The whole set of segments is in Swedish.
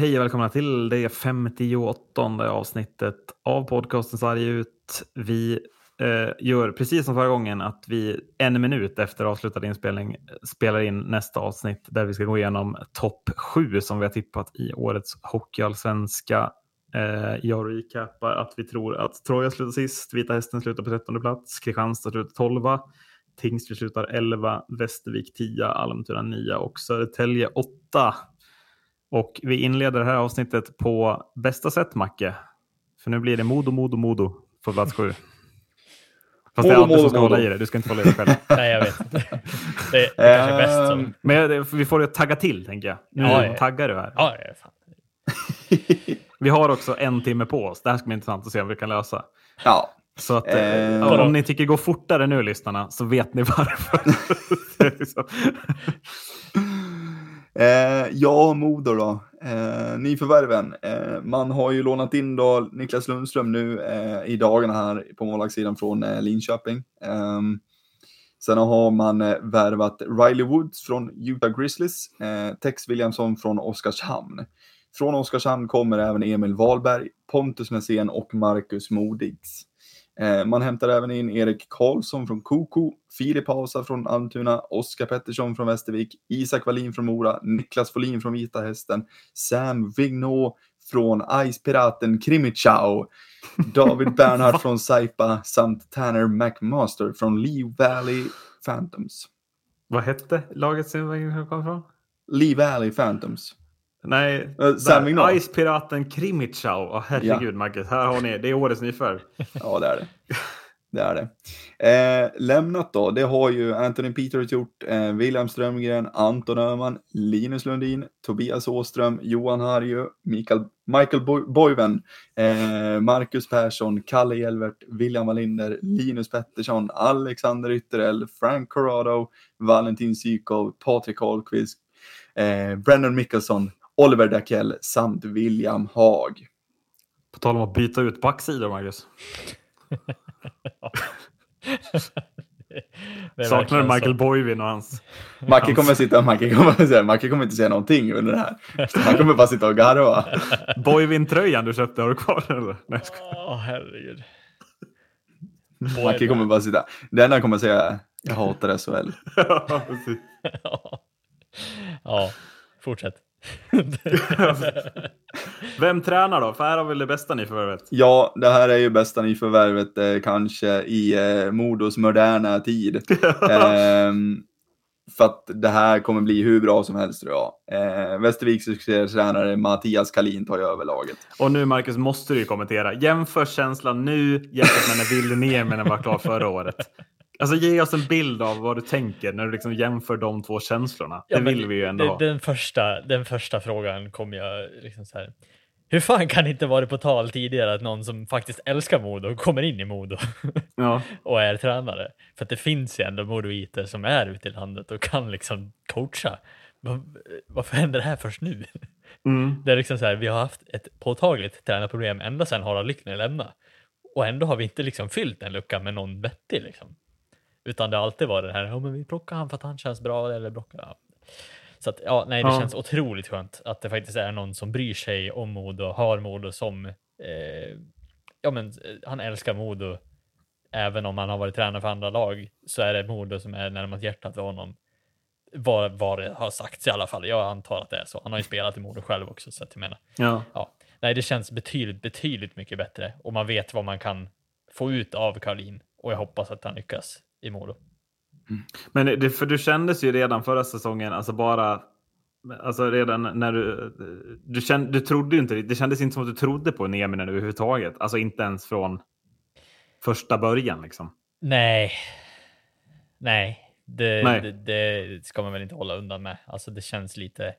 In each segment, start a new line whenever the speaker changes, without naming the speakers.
Hej och välkomna till det 58 avsnittet av podcasten Sarg ut. Vi eh, gör precis som förra gången att vi en minut efter avslutad inspelning spelar in nästa avsnitt där vi ska gå igenom topp sju som vi har tippat i årets hockeyallsvenska. Eh, jag recapar att vi tror att Troja slutar sist, Vita Hästen slutar på 13 plats, Kristianstad slutar 12, Tingsryd slutar 11, Västervik 10, Almtuna 9 och Södertälje 8. Och vi inleder det här avsnittet på bästa sätt, Macke. För nu blir det Modo, Modo, Modo på plats 7. Fast det är Ante som ska hålla i det, du ska inte hålla i det själv.
Nej, jag vet Det, det är kanske är bäst som...
Ehm, men vi får tagga till, tänker jag. Nu ja, ja. taggar du här.
Ja, ja, fan.
vi har också en timme på oss. Det här ska bli intressant att se om vi kan lösa.
Ja,
så att, eh, om ni tycker gå fortare nu, lyssnarna, så vet ni varför
eh, ja, Modo då. Eh, nyförvärven. Eh, man har ju lånat in då Niklas Lundström nu eh, i dagarna här på målvaktssidan från eh, Linköping. Ehm, sen har man eh, värvat Riley Woods från Utah Grizzlies, eh, Tex Williamson från Oskarshamn. Från Oskarshamn kommer även Emil Wahlberg, Pontus Nässén och Marcus Modigs. Eh, man hämtar även in Erik Karlsson från Koko, Filip Hausa från Almtuna, Oskar Pettersson från Västervik, Isak Wallin från Mora, Niklas Folin från Vita Hästen, Sam Vignot från Ice-piraten Krimichau, David Bernhardt från Saipa samt Tanner McMaster från Lee Valley Phantoms.
Vad hette laget som kom från?
Lee Valley Phantoms.
Nej, uh, Ice-piraten Krimichau. Oh, herregud, ja. Marcus. Här har ni, det är årets nyförvärv.
ja, det är det. Det är det. Eh, lämnat då, det har ju Anthony Peters gjort, eh, William Strömgren, Anton Öhman, Linus Lundin, Tobias Åström, Johan Harju, Mikael, Michael Boyven, eh, Marcus Persson, Kalle Hjelvert, William Wallinder, Linus Pettersson, Alexander Ytterell, Frank Corrado, Valentin Sykov, Patrik Ahlqvist, eh, Brennan Mickelson, Oliver Dackell samt William Haag.
På tal om att byta ut backsidor, Marcus. Saknar du Michael Boyvin och hans...
Macke kommer sitta Macke kommer, säga, Macke kommer inte säga någonting under det här. Han kommer bara sitta och garva.
Boyvin-tröjan du köpte, har du kvar den eller?
Nej, Åh, oh, herregud.
Macke kommer bara sitta. Det enda han kommer säga jag hatar SHL.
ja, fortsätt.
Vem tränar då? För här har väl det bästa nyförvärvet?
Ja, det här är ju bästa nyförvärvet eh, kanske i eh, Modos moderna tid. eh, för att det här kommer bli hur bra som helst tror jag. Eh, Västerviks succétränare Mattias Kalin tar ju över laget.
Och nu Marcus måste du ju kommentera. Jämför känslan nu jämfört med när Willy Niemen var klar förra året. Alltså ge oss en bild av vad du tänker när du liksom jämför de två känslorna. Ja, det vill vi ju ändå
ha. Den första, den första frågan kommer jag liksom så här. Hur fan kan det inte vara på tal tidigare att någon som faktiskt älskar Modo kommer in i Modo ja. och är tränare? För att det finns ju ändå Modoiter som är ute i landet och kan liksom coacha. Varför händer det här först nu? Mm. Det är liksom så här, vi har haft ett påtagligt tränarproblem ända sedan Harald Lyckner lämnade. Och ändå har vi inte liksom fyllt den luckan med någon vettig liksom. Utan det har alltid varit det här, ja men vi plockar han för att han känns bra eller plockar ja. Så att ja, nej, det ja. känns otroligt skönt att det faktiskt är någon som bryr sig om Modo, har Modo som, eh, ja men han älskar Modo. Även om han har varit tränare för andra lag så är det Modo som är närmast hjärtat för honom. Vad, vad det har sagts i alla fall. Jag antar att det är så. Han har ju spelat i Modo själv också så att jag menar.
Ja.
ja. Nej, det känns betydligt, betydligt mycket bättre och man vet vad man kan få ut av Karolin och jag hoppas att han lyckas i Modo.
Mm. Men det, för du kändes ju redan förra säsongen, alltså bara Alltså redan när du, du, kände, du trodde ju inte, det kändes inte som att du trodde på Nieminen överhuvudtaget. Alltså inte ens från första början liksom.
Nej. Nej, det, Nej. Det, det, ska man väl inte hålla undan med. Alltså det känns lite.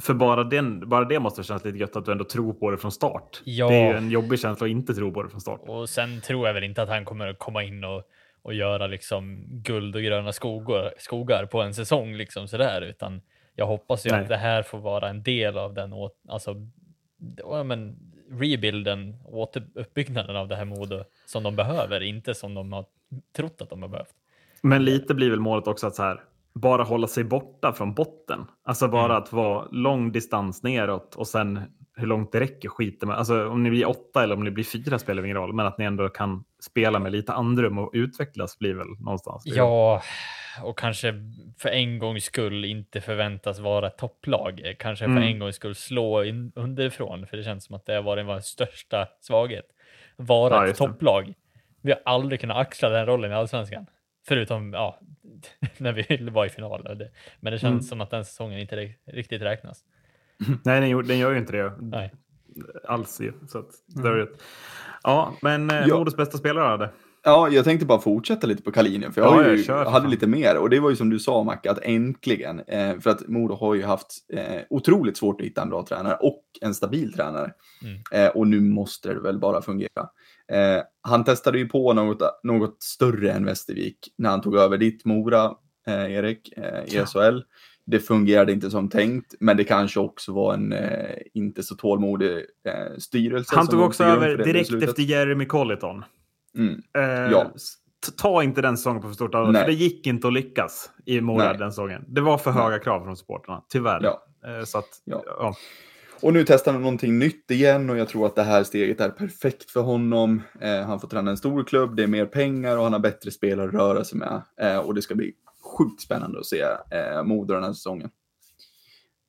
För bara, den, bara det måste kännas lite gött att du ändå tror på det från start. Ja. Det är ju en jobbig känsla att inte tro på det från start.
Och sen tror jag väl inte att han kommer att komma in och och göra liksom guld och gröna skogar, skogar på en säsong liksom sådär, utan jag hoppas ju Nej. att det här får vara en del av den, alltså, ja, men, rebuilden, återuppbyggnaden av det här Modo som de behöver, inte som de har trott att de har behövt.
Men lite blir väl målet också att så här, bara hålla sig borta från botten. Alltså bara mm. att vara lång distans neråt och sen hur långt det räcker skiter med. Alltså om ni blir åtta eller om ni blir fyra spelar ingen roll, men att ni ändå kan spela med lite andrum och utvecklas blir väl någonstans.
Ja, och kanske för en gångs skull inte förväntas vara ett topplag. Kanske för mm. en gångs skull slå in underifrån, för det känns som att det har varit vår största svaghet. Vara ja, ett topplag. Vi har aldrig kunnat axla den rollen i allsvenskan. Förutom ja, när vi var i final. Men det känns mm. som att den säsongen inte riktigt räknas.
Nej, den, den gör ju inte det. Nej. Alls. Så att, mm. Ja, men eh, ja. Bästa spelare hade.
Ja, jag tänkte bara fortsätta lite på Kalinien, för jag, ja, ju, jag hade lite mer. Och det var ju som du sa, Macke, att äntligen, eh, för att Modo har ju haft eh, otroligt svårt att hitta en bra tränare och en stabil tränare. Mm. Eh, och nu måste det väl bara fungera. Eh, han testade ju på något, något större än Västervik när han tog över ditt Mora, eh, Erik, eh, i SHL. Det fungerade inte som tänkt, men det kanske också var en eh, inte så tålmodig eh, styrelse.
Han tog också över direkt efter Jeremy Colliton.
Mm. Eh, ja.
Ta inte den säsongen på för stort allvar, det gick inte att lyckas i Mora den säsongen. Det var för höga Nej. krav från supporterna, tyvärr. Ja. Eh, så att, ja. ja.
Och nu testar han någonting nytt igen och jag tror att det här steget är perfekt för honom. Eh, han får träna en stor klubb, det är mer pengar och han har bättre spelare att röra sig med. Eh, och det ska bli sjukt spännande att se eh, Modo den här säsongen.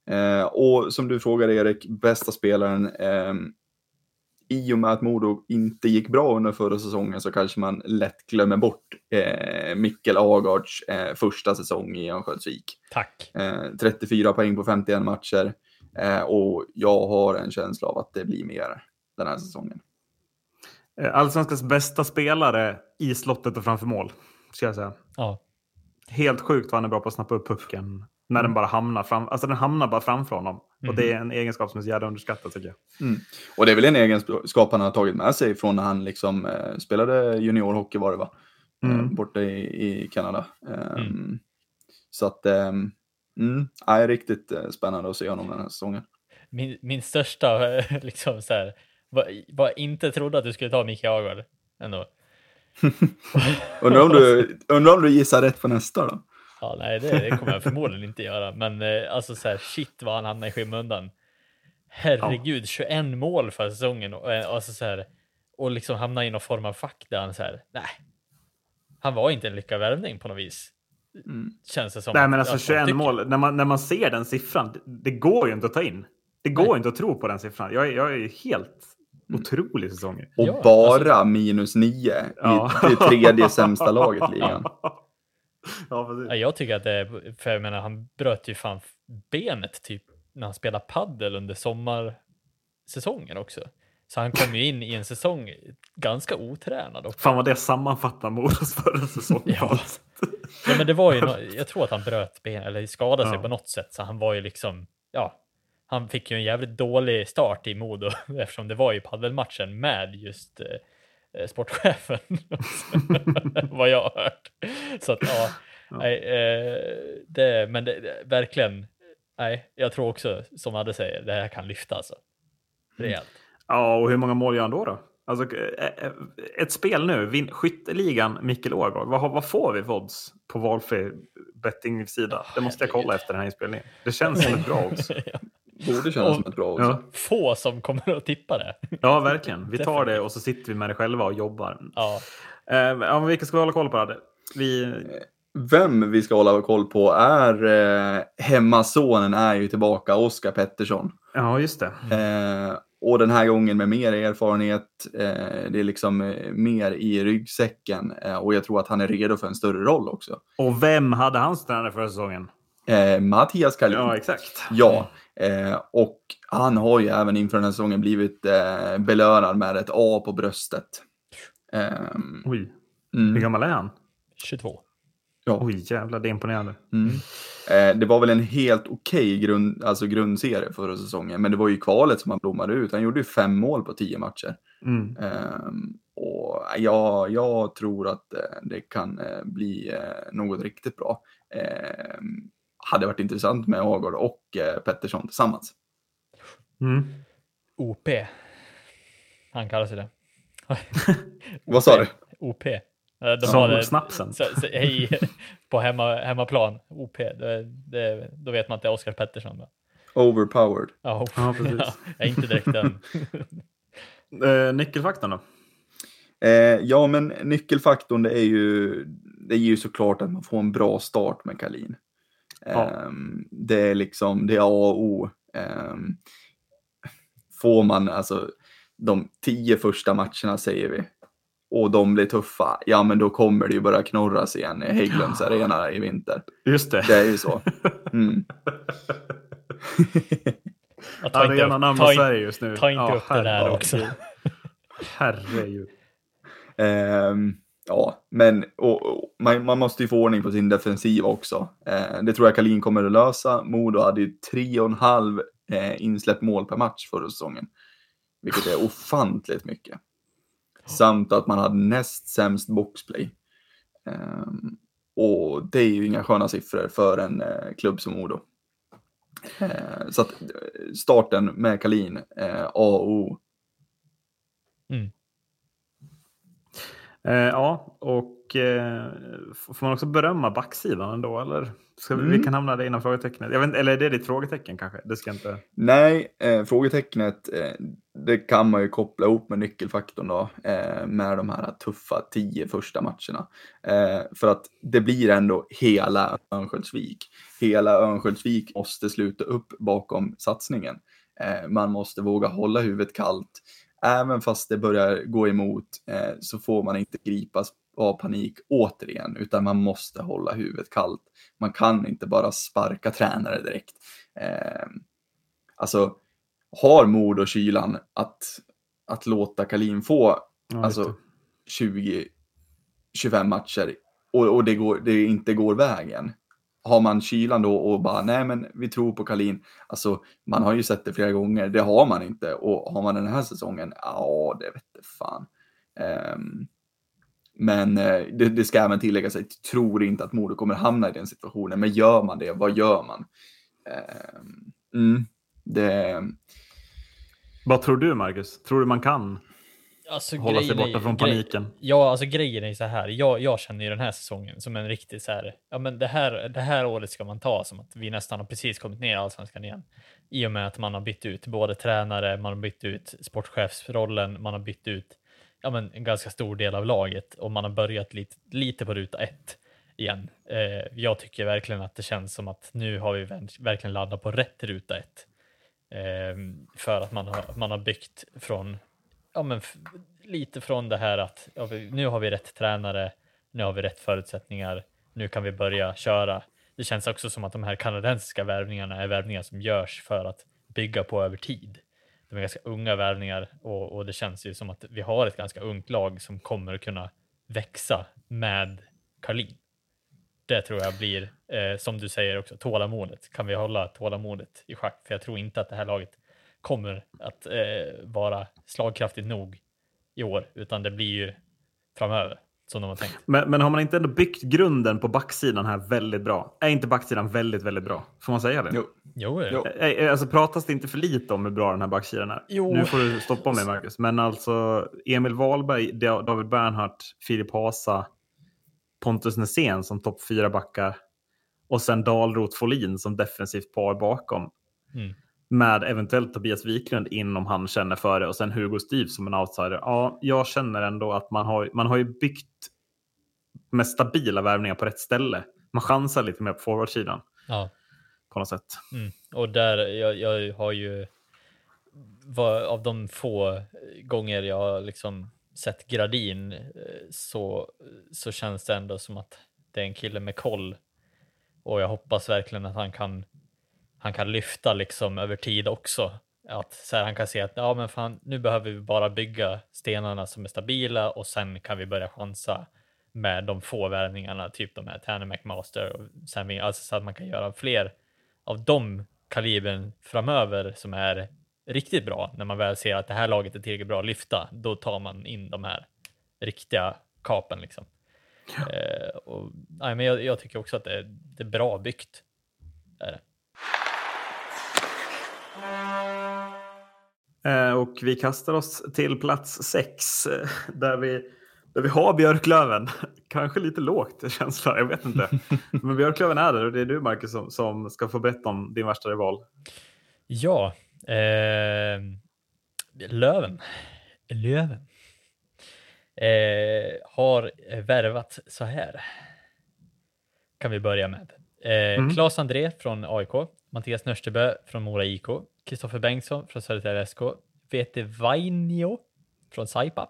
Eh, och som du frågade Erik, bästa spelaren. Eh, I och med att Modo inte gick bra under förra säsongen så kanske man lätt glömmer bort eh, Mikkel Agards eh, första säsong i Örnsköldsvik.
Tack.
34 poäng på 51 matcher. Eh, och jag har en känsla av att det blir mer den här säsongen.
Eh, Allsvenskans bästa spelare i slottet och framför mål, ska jag säga.
Ja.
Helt sjukt vad han är bra på att snappa upp pucken när mm. den bara hamnar fram. Alltså den hamnar bara framför honom. Mm. Och det är en egenskap som är så jävla underskattad tycker jag.
Mm. Och det är väl en egenskap han har tagit med sig från när han liksom eh, spelade juniorhockey var det va? Eh, mm. borta i, i Kanada. Um, så att Mm, är riktigt eh, spännande att se honom den här säsongen.
Min, min största, liksom så här, var, var inte trodde att du skulle ta Micke Agard ändå.
undrar, om du, undrar om du gissar rätt på nästa då?
Ja, nej, det, det kommer jag förmodligen inte göra, men eh, alltså så här, shit vad han hamnar i skymundan. Herregud, ja. 21 mål för säsongen och, eh, alltså så här, och liksom hamna i någon form av fack där han så här, nej, han var inte en lyckad värvning på något vis. Mm. Känns det som.
Nej, men alltså 21 mål, när man, när man ser den siffran, det, det går ju inte att ta in. Det går Nej. inte att tro på den siffran. Jag, jag är helt. Otrolig säsong.
Och ja, bara alltså... minus 9 ja. i det tredje sämsta laget i ligan.
Ja, jag tycker att det är, för jag menar, han bröt ju fan benet typ när han spelade paddel under sommarsäsongen också. Så han kom ju in i en säsong ganska otränad. Också.
Fan vad det sammanfattar Modos förra säsong.
ja. ja, men det var ju, no jag tror att han bröt ben eller skadade ja. sig på något sätt. Så han var ju liksom, ja, han fick ju en jävligt dålig start i Modo eftersom det var ju paddelmatchen med just eh, sportchefen. vad jag har hört. Så att ja, ja. Nej, eh, det, men det, verkligen, nej, jag tror också som Adde säger, det här kan lyfta alltså. Rejält.
Ja, och hur många mål gör han då? då? Alltså, eh, eh, ett spel nu, skytteligan Mikkel Ågård. Vad, vad får vi för odds på valfri betting-sida? Det måste jag kolla efter den här inspelningen. Det känns som ett bra odds.
Borde kännas som ett bra odds. Ja.
Få som kommer att tippa det.
Ja, verkligen. Vi tar det och så sitter vi med det själva och jobbar.
Ja.
Eh, ja, vilka ska vi hålla koll på? Det? Vi...
Vem vi ska hålla koll på är eh, hemmasonen är ju tillbaka, Oskar Pettersson.
Ja, just det.
Eh, och den här gången med mer erfarenhet, eh, det är liksom eh, mer i ryggsäcken eh, och jag tror att han är redo för en större roll också.
Och vem hade hans tränare förra säsongen?
Eh, Mattias Kalin.
Ja, exakt.
Ja, eh, och han har ju även inför den här säsongen blivit eh, belönad med ett A på bröstet.
Ehm, Oj, mm. hur gammal är han?
22.
Ja. Oj, jävlar, det är imponerande.
Mm. Eh, det var väl en helt okej okay grund, alltså grundserie förra säsongen, men det var ju kvalet som han blommade ut. Han gjorde ju fem mål på tio matcher.
Mm.
Eh, och ja, jag tror att eh, det kan eh, bli eh, något riktigt bra. Ehm, hade varit intressant med Agard och eh, Pettersson tillsammans.
Mm.
OP. Han kallar sig det.
Vad sa du?
OP. De
Som snapsen.
Så, så, hej, på hemma, hemmaplan, OP, det, det, då vet man att det är Oskar Pettersson. Då.
Overpowered.
Oh, ja, precis. ja, inte direkt den.
uh, nyckelfaktorn då?
Eh, ja, men nyckelfaktorn det är ju, det är ju såklart att man får en bra start med Kalin. Ja. Eh, det är liksom, det är A och O. Eh, får man alltså de tio första matcherna säger vi, och de blir tuffa, ja men då kommer det ju börja knorras igen i Hägglunds arena i vinter.
Just det.
Det är ju så. Mm.
Arena namn på Sverige just nu.
Ta inte ja, upp det där också.
Herregud.
Um, ja, men och, och, man, man, måste ju få ordning på sin defensiv också. Eh, det tror jag Kalin kommer att lösa. Modo hade ju tre och en halv uh, insläppt mål per match förra säsongen. Vilket är ofantligt mycket. Samt att man hade näst sämst boxplay. Eh, och det är ju inga sköna siffror för en eh, klubb som Modo. Eh, så att eh, starten med Kalin, eh, A och O.
Mm. Eh, ja, och eh, får man också berömma backsidan ändå? Eller ska vi, mm. vi kan hamna där innan frågetecknet. Jag vet, eller är det ditt frågetecken kanske? Det ska inte...
Nej, eh, frågetecknet eh, det kan man ju koppla ihop med nyckelfaktorn då, med de här tuffa tio första matcherna. För att det blir ändå hela Örnsköldsvik. Hela Örnsköldsvik måste sluta upp bakom satsningen. man måste våga hålla huvudet kallt även fast det börjar gå emot eh, så får man inte gripas av panik återigen, utan man måste hålla huvudet kallt. Man kan inte bara sparka tränare direkt. Eh, alltså, har mod och kylan att, att låta Kalin få ja, alltså, 20-25 matcher och, och det, går, det inte går vägen, har man kylan då och bara nej men vi tror på Kalin. Alltså man har ju sett det flera gånger, det har man inte och har man den här säsongen, ja det vet fan. Um, men eh, det, det, ska även tilläggas att jag tror inte att Modo kommer hamna i den situationen, men gör man det, vad gör man? Um, mm, det...
Vad tror du Marcus? Tror du man kan alltså, hålla sig borta från paniken.
ja, alltså grejen är så här. Jag, jag känner ju den här säsongen som en riktig så här. Ja, men det här, det här året ska man ta som att vi nästan har precis kommit ner i allsvenskan igen. I och med att man har bytt ut både tränare, man har bytt ut sportchefsrollen, man har bytt ut ja, men en ganska stor del av laget och man har börjat lite, lite på ruta ett igen. Eh, jag tycker verkligen att det känns som att nu har vi verkligen laddat på rätt ruta ett. Eh, för att man har, man har byggt från ja, men lite från det här att ja, nu har vi rätt tränare, nu har vi rätt förutsättningar, nu kan vi börja köra. Det känns också som att de här kanadensiska värvningarna är värvningar som görs för att bygga på över tid. De är ganska unga värvningar och, och det känns ju som att vi har ett ganska ungt lag som kommer att kunna växa med Karlin. Det tror jag blir, eh, som du säger också, tålamodet. Kan vi hålla tålamodet i schack? För jag tror inte att det här laget kommer att eh, vara slagkraftigt nog i år, utan det blir ju framöver som de har tänkt.
Men, men har man inte ändå byggt grunden på backsidan här väldigt bra? Är inte backsidan väldigt, väldigt bra? Får man säga det?
Jo. Jo, jo.
Alltså pratas det inte för lite om hur bra den här backsidan är? Jo. Nu får du stoppa mig Marcus. Men alltså Emil Wahlberg, David Bernhardt, Filip Hasa, Pontus Nässén som topp fyra backar och sen Dalrot Folin som defensivt par bakom. Mm med eventuellt Tobias Wiklund in om han känner för det och sen Hugo Steve som en outsider. Ja, jag känner ändå att man har, man har ju byggt med stabila värvningar på rätt ställe. Man chansar lite mer på forwardsidan.
Ja.
På något sätt.
Mm. Och där, jag, jag har ju var, av de få gånger jag har liksom sett Gradin eh, så, så känns det ändå som att det är en kille med koll. Och jag hoppas verkligen att han kan han kan lyfta liksom över tid också. Att så här, han kan se att ja, men fan, nu behöver vi bara bygga stenarna som är stabila och sen kan vi börja chansa med de få värvningarna, typ de här Tanner McMaster och sen, alltså så att man kan göra fler av de kalibern framöver som är riktigt bra. När man väl ser att det här laget är tillräckligt bra att lyfta, då tar man in de här riktiga kapen liksom. Ja. Eh, och, nej, men jag, jag, tycker också att det, det är bra byggt. Är det.
Och vi kastar oss till plats sex eh, där vi Där vi har Björklöven. Kanske lite lågt känsla, jag vet inte. Men Björklöven är där och det är du Marcus som, som ska få berätta om din värsta rival.
Ja, eh, Löven. Löven. Eh, har värvat så här. Kan vi börja med. Eh, mm. Claes André från AIK, Mattias Nörstebö från Mora IK, Kristoffer Bengtsson från Södertälje SK, Vete Vainio från Saipa,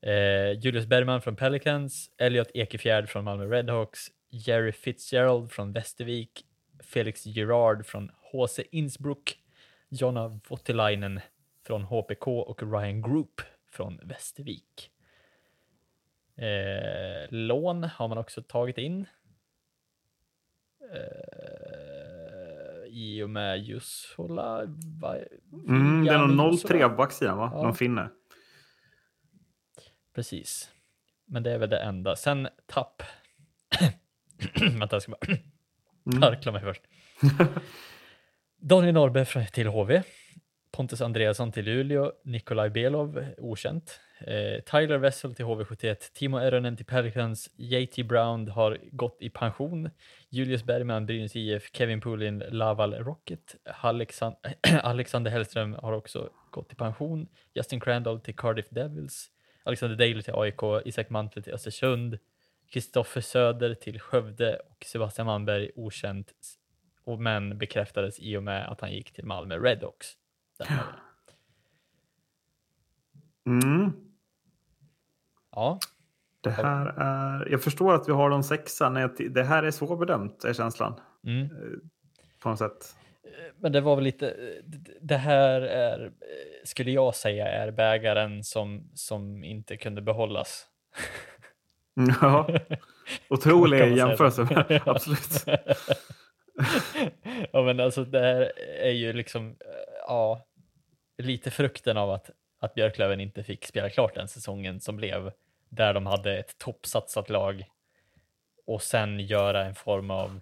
eh, Julius Bergman från Pelicans, Elliot Ekefjärd från Malmö Redhawks, Jerry Fitzgerald från Västervik, Felix Gerard från HC Innsbruck, Jonna Voutilainen från HPK och Ryan Group från Västervik. Eh, lån har man också tagit in. Eh, i och med Jussola.
Mm, det är någon 03 på backsidan va? Ja. Någon finne.
Precis. Men det är väl det enda. Sen tapp. Vänta, jag ska bara mm. harkla mig först. Daniel Norrbe till HV. Pontus Andreasson till Luleå. Nikolaj Belov, okänt. Eh, Tyler Wessel till HV71, Timo Eronen till Pelicans, JT Brown har gått i pension, Julius Bergman, Brynäs IF, Kevin Poolin, Laval Rocket, Alexand Alexander Hellström har också gått i pension, Justin Crandall till Cardiff Devils, Alexander Daly till AIK, Isak Mantle till Östersund, Kristoffer Söder till Skövde och Sebastian Manberg okänt, men bekräftades i och med att han gick till Malmö Redhawks.
Mm.
Ja.
Det här är, jag förstår att vi har de sexa. Det här är svårbedömt, är känslan.
Mm. Eh,
på något sätt.
Men det var väl lite, det här är, skulle jag säga, är bägaren som, som inte kunde behållas.
Ja, otrolig jämförelse, absolut.
ja, men alltså det här är ju liksom, ja, lite frukten av att, att Björklöven inte fick spela klart den säsongen som blev där de hade ett toppsatsat lag och sen göra en form av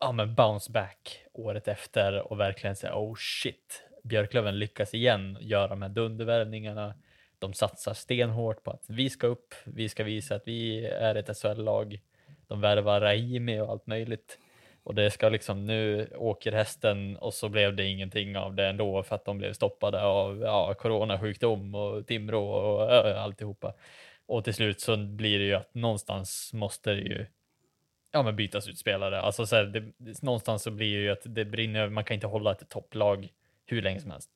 ja, men bounce back året efter och verkligen säga oh shit, Björklöven lyckas igen göra de här dundervärvningarna. De satsar stenhårt på att vi ska upp, vi ska visa att vi är ett SHL-lag. De värvar Raimi och allt möjligt. Och det ska liksom, nu åker hästen och så blev det ingenting av det ändå för att de blev stoppade av ja, coronasjukdom och Timrå och ö, alltihopa. Och till slut så blir det ju att någonstans måste det ju ja, men bytas ut spelare. Alltså så här, det, någonstans så blir det ju att det brinner, man kan inte hålla ett topplag hur länge som helst.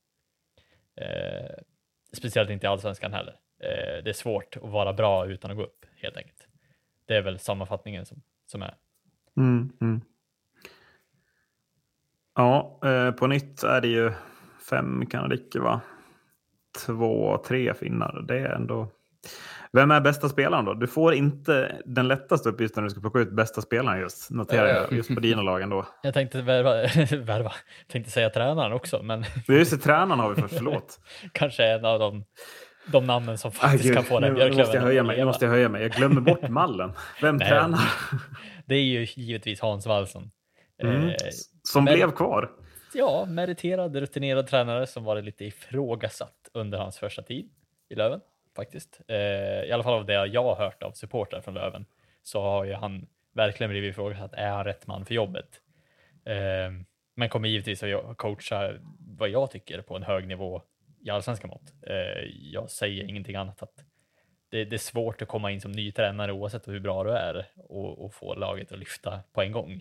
Eh, speciellt inte i allsvenskan heller. Eh, det är svårt att vara bra utan att gå upp helt enkelt. Det är väl sammanfattningen som, som är.
Mm, mm. Ja, eh, på nytt är det ju fem kanadiker va? Två, tre finnar. Det är ändå vem är bästa spelaren då? Du får inte den lättaste uppgiften när du ska plocka ut bästa spelaren just, noterar jag, just på dina lag ändå.
Jag tänkte värva, värva. tänkte säga tränaren också, men...
Just det, tränaren har vi först, förlåt.
Kanske en av de, de namnen som faktiskt Ay, kan få den
björklöven måste jag höja mig, Nu måste jag höja mig, jag glömmer bort mallen. Vem Nej, tränar?
det är ju givetvis Hans Wallson.
Mm. Eh, som men, blev kvar.
Ja, meriterad, rutinerad tränare som varit lite ifrågasatt under hans första tid i Löven faktiskt. Eh, I alla fall av det jag har hört av supportrar från Löven så har ju han verkligen blivit ifrågasatt. Är han rätt man för jobbet? Eh, men kommer givetvis att coacha vad jag tycker på en hög nivå i allsvenska mått. Eh, jag säger ingenting annat att det, det, är svårt att komma in som ny tränare oavsett hur bra du är och, och få laget att lyfta på en gång.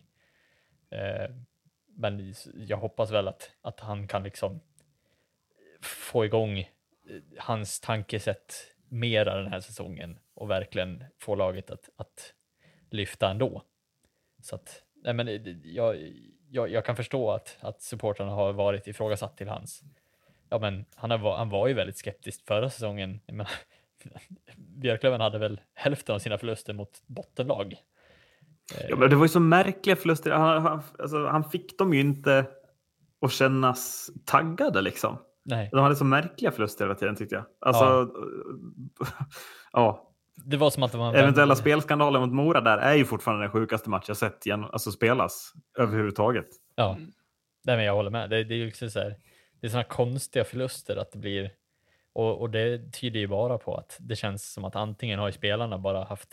Men jag hoppas väl att, att han kan liksom få igång eh, hans tankesätt mera den här säsongen och verkligen få laget att, att lyfta ändå. Så att, nej men eh, jag, jag, jag kan förstå att, att supportrarna har varit ifrågasatt till hans. Ja, men han, har, han var ju väldigt skeptisk förra säsongen. Men, Björklöven hade väl hälften av sina förluster mot bottenlag.
Ja, men det var ju så märkliga förluster. Han, han, alltså, han fick dem ju inte att kännas taggade liksom.
Nej.
De hade så märkliga förluster hela tiden tyckte jag. Alltså, ja. ja.
Det var som att det var
Eventuella spelskandaler mot Mora där är ju fortfarande den sjukaste match jag sett igen, alltså spelas överhuvudtaget.
Ja, Nej, men jag håller med. Det, det är ju liksom så här, det är sådana konstiga förluster att det blir Och, och det tyder ju bara på att det känns som att antingen har spelarna bara haft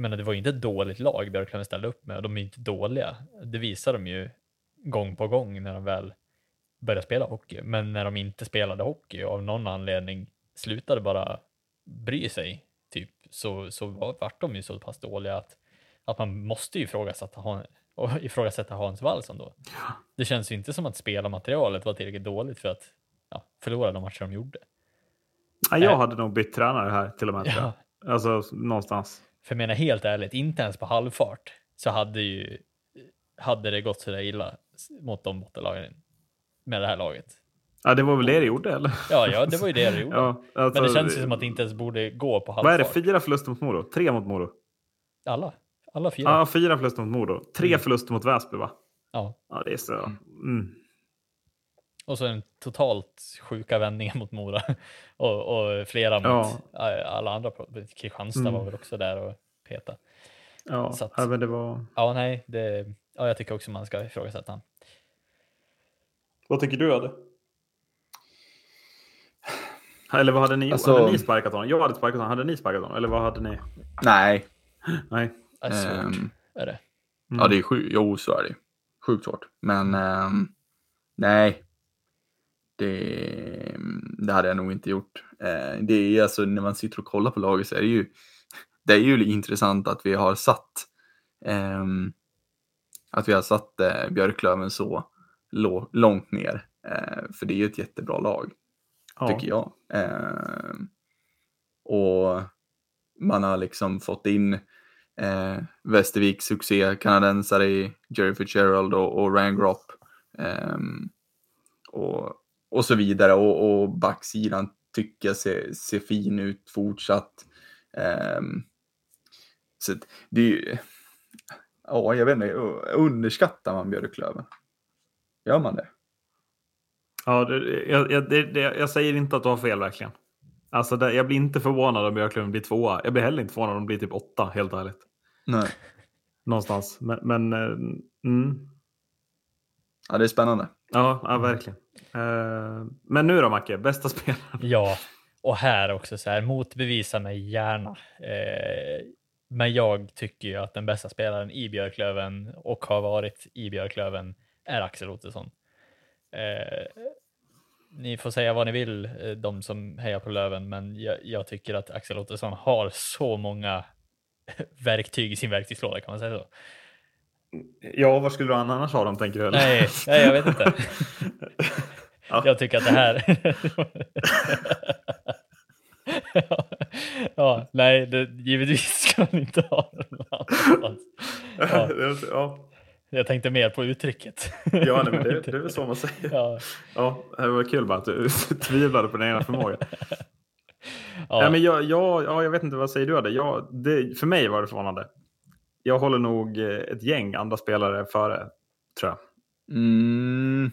jag menar, det var ju inte ett dåligt lag Björklöven ställde upp med och de är ju inte dåliga. Det visar de ju gång på gång när de väl började spela hockey. Men när de inte spelade hockey och av någon anledning slutade bara bry sig, typ, så, så vart de ju så pass dåliga att, att man måste ju ifrågasätta, och ifrågasätta Hans Wallson då. Det känns ju inte som att spelarmaterialet var tillräckligt dåligt för att ja, förlora de matcher de gjorde.
Ja, jag hade nog bytt tränare här till och med. Ja. Alltså någonstans.
För jag menar helt ärligt, inte ens på halvfart så hade ju hade det gått så där illa mot de bottenlagen med det här laget.
Ja, det var väl det det gjorde, eller?
Ja, ja det var ju det det gjorde. ja, alltså, Men det känns ju som att det inte ens borde gå på halvfart.
Vad är det, fyra förluster mot Modo? Tre mot Modo?
Alla. Alla fyra.
Ja, fyra förluster mot Modo. Tre mm. förluster mot Väsby, va?
Ja.
Ja, det är så. Mm.
Och så en totalt sjuka vändningar mot Mora. och, och flera mot ja. alla andra. Kristianstad mm. var väl också där och peta.
Ja, så att, ja men det var...
Ja, nej, det, ja, jag tycker också man ska ifrågasätta honom.
Vad tycker du, Adde? Eller vad hade ni alltså... Hade ni sparkat honom? Jag hade sparkat honom. Hade ni sparkat honom? Eller vad hade ni?
Nej.
Nej.
Det är svårt. Um, är det?
Mm. Ja, det är sjukt. Jo, så är det. Sjukt svårt. Men um, nej. Det, det hade jag nog inte gjort. Uh, det är alltså när man sitter och kollar på laget så är det ju det är ju intressant att vi har satt um, att vi har satt uh, Björklöven så långt ner. Uh, för det är ju ett jättebra lag, ja. tycker jag. Uh, och man har liksom fått in eh, Västerviks succé kanadensare i Jerry Fitzgerald och, och Ryan Gropp. Eh, och, och så vidare. Och, och backsidan tycker jag ser, ser fin ut fortsatt. Eh, så det är ju, ja, jag vet inte, underskattar man Björklöven? Gör man det?
Ja, det, jag, jag, det, jag säger inte att du har fel verkligen. Alltså det, jag blir inte förvånad om Björklöven blir tvåa. Jag blir heller inte förvånad om de blir typ åtta, helt ärligt.
Nej.
Någonstans. Men, men eh, mm.
Ja, det är spännande.
Ja, ja verkligen. Uh, men nu då, Macke? Bästa spelaren?
Ja, och här också så här, motbevisa mig gärna. Uh, men jag tycker ju att den bästa spelaren i Björklöven och har varit i Björklöven är Axel Ottosson. Uh, ni får säga vad ni vill, de som hejar på Löven, men jag, jag tycker att Axel Ottosson har så många verktyg i sin verktygslåda, kan man säga så?
Ja, var skulle du annars ha dem, tänker du? Eller?
Nej, nej, jag vet inte. ja. Jag tycker att det här... ja, nej, det, givetvis ska man inte ha någonstans. Ja. ja. Jag tänkte mer på uttrycket.
ja, nej, men det, det är väl så man säger. Ja. ja, det var kul bara att du tvivlade på din egna förmåga. Ja. ja. men jag, jag, ja, jag vet inte, vad säger du? Det? Jag, det, för mig var det förvånande. Jag håller nog eh, ett gäng andra spelare före, tror jag.
Mm.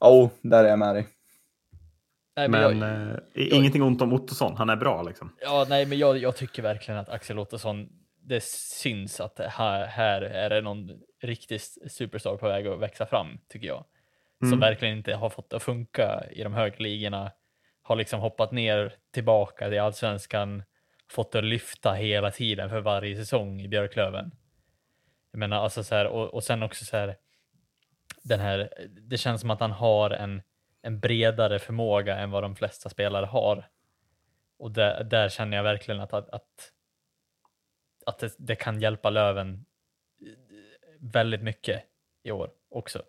Oh, där är jag med dig.
Nej, men, men jag, eh, ingenting ont om Ottosson, han är bra liksom.
Ja, nej, men jag, jag tycker verkligen att Axel Ottosson, det syns att här, här är det någon riktig superstar på väg att växa fram, tycker jag. Som mm. verkligen inte har fått att funka i de högre ligorna har liksom hoppat ner tillbaka till allsvenskan, fått att lyfta hela tiden för varje säsong i Björklöven. Jag menar alltså så här, och, och sen också så här, den här, det känns som att han har en, en bredare förmåga än vad de flesta spelare har. Och där, där känner jag verkligen att, att, att, att det, det kan hjälpa Löven eh, väldigt mycket i år också.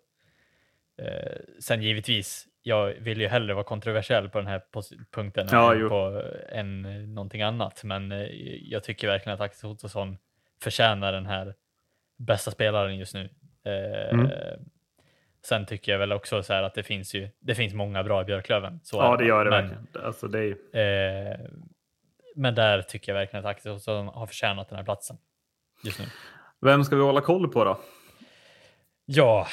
Eh, sen givetvis jag vill ju hellre vara kontroversiell på den här punkten ja, än, på, än någonting annat. Men eh, jag tycker verkligen att Axel Ottosson förtjänar den här bästa spelaren just nu. Eh, mm. Sen tycker jag väl också så här att det finns ju, det finns många bra i Björklöven.
Så ja, det gör det men, verkligen. Alltså, det är...
eh, men där tycker jag verkligen att Axel Ottosson har förtjänat den här platsen just nu.
Vem ska vi hålla koll på då?
Ja,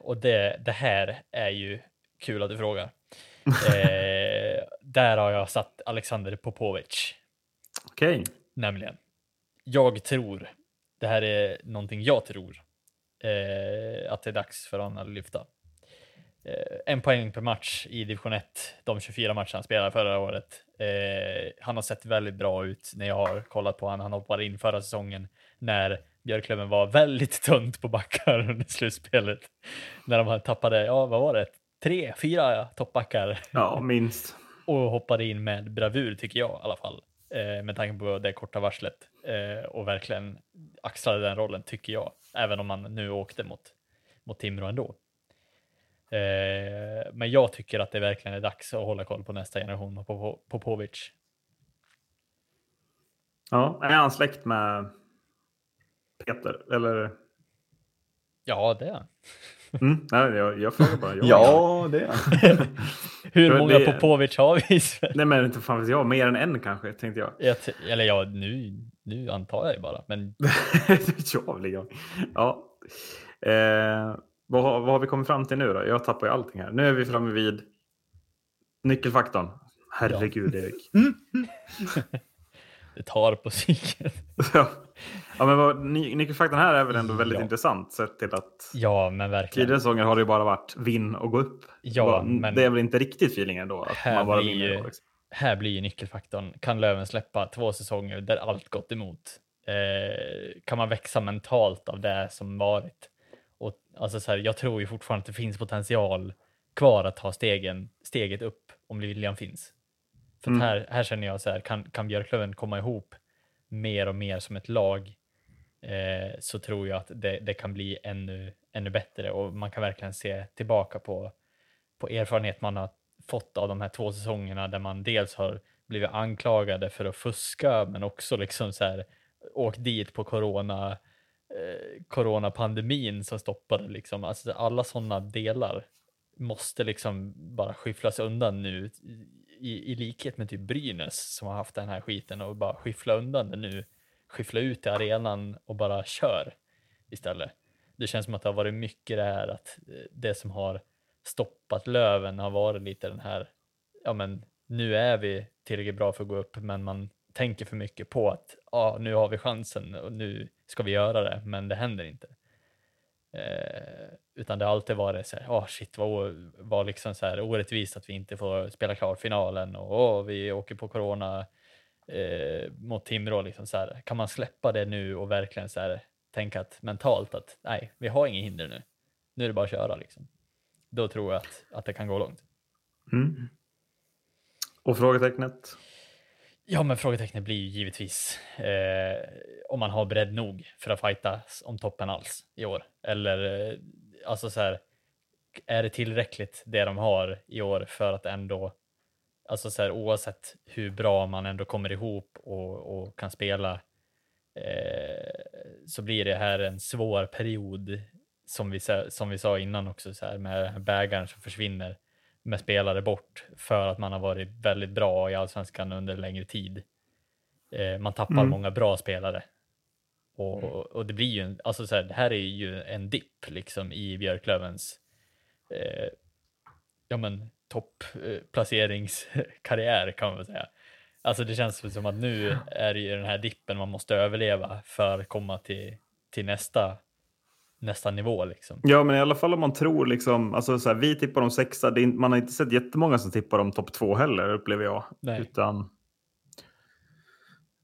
och det, det här är ju Kul att du frågar. eh, där har jag satt Alexander Popovic.
Okej. Okay.
Nämligen. Jag tror, det här är någonting jag tror, eh, att det är dags för honom att lyfta. eh, en poäng per match i division 1, de 24 matcherna han spelade förra året. Eh, han har sett väldigt bra ut när jag har kollat på honom. Han hoppade in förra säsongen när Björklöven var väldigt tunt på backar under slutspelet. När de tappade, ja vad var det, tre, fyra toppbackar.
Ja, minst.
och hoppade in med bravur tycker jag i alla fall. Eh, med tanke på det korta varslet. Eh, och verkligen axlade den rollen tycker jag. Även om man nu åkte mot, mot Timrå ändå. Eh, men jag tycker att det verkligen är dags att hålla koll på nästa generation på Popovic.
Ja, är han släkt med Peter? Eller?
Ja, det är han.
Mm, nej, jag, jag frågar bara. Jag,
ja, det är.
Hur många det... Popovic har vi?
nej, men inte fan vet jag. Mer än en kanske, tänkte jag. jag
eller ja, nu, nu antar jag ju bara. Men...
ja, ja. Eh, vad, vad har vi kommit fram till nu då? Jag tappar ju allting här. Nu är vi framme vid nyckelfaktorn. Herregud, ja. Erik.
det tar på psyket.
ja. Ja, men vad, nyckelfaktorn här är väl ändå väldigt ja. intressant sett till att
ja, men verkligen.
tidigare säsonger har det ju bara varit vinn och gå upp.
Ja, men
det är väl inte riktigt feelingen då? Att man bara vinner
ju, liksom. Här blir ju nyckelfaktorn. Kan Löven släppa två säsonger där allt gått emot? Eh, kan man växa mentalt av det som varit? Och, alltså så här, jag tror ju fortfarande att det finns potential kvar att ta stegen, steget upp om viljan finns. För mm. här, här känner jag så här, kan, kan Björklöven komma ihop mer och mer som ett lag eh, så tror jag att det, det, kan bli ännu, ännu bättre. Och man kan verkligen se tillbaka på, på erfarenhet man har fått av de här två säsongerna där man dels har blivit anklagade för att fuska men också liksom så här åkt dit på corona eh, coronapandemin som stoppade liksom. Alltså alla sådana delar måste liksom bara skyfflas undan nu i, i likhet med typ Brynäs som har haft den här skiten och bara skyffla undan det nu, skyffla ut i arenan och bara kör istället. Det känns som att det har varit mycket det här att eh, det som har stoppat Löven har varit lite den här, ja men nu är vi tillräckligt bra för att gå upp, men man tänker för mycket på att ja, nu har vi chansen och nu ska vi göra det, men det händer inte. Eh, utan det har alltid varit så här, oh shit vad var liksom så här orättvist att vi inte får spela klart finalen och oh, vi åker på corona eh, mot Timrå. Liksom så här. Kan man släppa det nu och verkligen så här, tänka att mentalt att nej, vi har inget hinder nu. Nu är det bara att köra liksom. Då tror jag att, att det kan gå långt.
Mm. Och frågetecknet?
Ja, men frågetecknet blir ju givetvis eh, om man har bredd nog för att fighta om toppen alls i år. Eller eh, alltså så här, är det tillräckligt det de har i år för att ändå, alltså så här, oavsett hur bra man ändå kommer ihop och, och kan spela, eh, så blir det här en svår period som vi, som vi sa innan också, så här, med bägaren som försvinner med spelare bort för att man har varit väldigt bra i allsvenskan under längre tid. Eh, man tappar mm. många bra spelare. Och, mm. och det blir ju, en, alltså så här, det här är ju en dipp liksom i Björklövens eh, ja men topplaceringskarriär eh, kan man väl säga. Alltså det känns som att nu är det ju den här dippen man måste överleva för att komma till, till nästa nästa nivå. Liksom.
Ja, men i alla fall om man tror liksom, alltså så här, vi tippar dem sexa, är, man har inte sett jättemånga som tippar dem topp två heller upplever jag. Nej. Utan,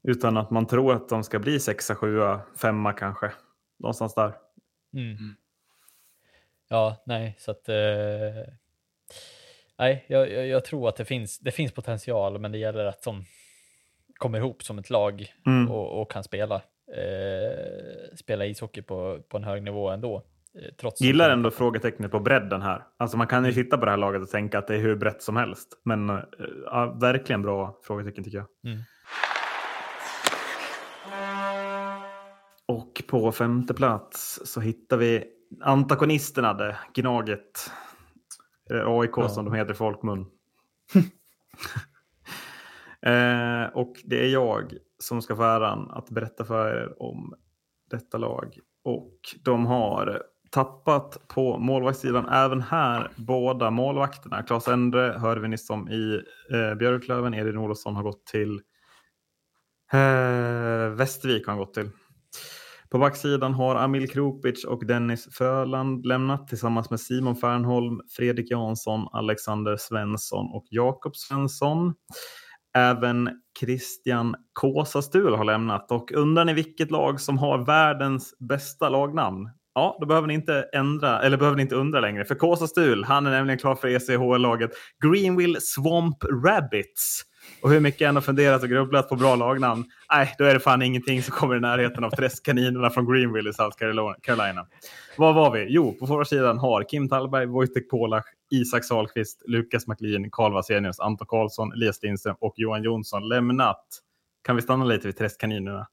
utan att man tror att de ska bli sexa, sjua, femma kanske. Någonstans där.
Mm. Ja, nej, så att... Eh, nej, jag, jag, jag, tror att det finns, det finns potential, men det gäller att de kommer ihop som ett lag mm. och, och kan spela eh, spela ishockey på, på en hög nivå ändå.
Eh, trots Gillar ändå frågetecknet på bredden här. Alltså man kan ju titta på det här laget och tänka att det är hur brett som helst. Men eh, ja, verkligen bra frågetecken tycker jag. Mm. Och på femte plats så hittar vi antagonisterna, det Gnaget. AIK ja. som de heter i folkmun. eh, och det är jag som ska få äran att berätta för er om detta lag. Och de har tappat på målvaktssidan även här båda målvakterna. Claes Endre hörde vi nyss om i eh, Björklöven. Edin Olofsson har gått till eh, Västervik. Har han gått till. På backsidan har Amil Kropic och Dennis Fröland lämnat tillsammans med Simon Fernholm, Fredrik Jansson, Alexander Svensson och Jakob Svensson. Även Christian Kåsastul har lämnat och undrar ni vilket lag som har världens bästa lagnamn? Ja, då behöver ni inte ändra, eller behöver ni inte undra längre. För Kåsastul, han är nämligen klar för ECHL-laget Greenville Swamp Rabbits. Och hur mycket jag än har funderat och grubblat på bra lagnamn, nej, då är det fan ingenting som kommer i närheten av träskkaninerna från Greenville i South Carolina. Var var vi? Jo, på förra sidan har Kim Tallberg, Wojtek Polach, Isak Salkvist, Lukas McLean, Karl Vasenius, Anton Karlsson, Elias Lindström och Johan Jonsson lämnat. Kan vi stanna lite vid träskkaninerna?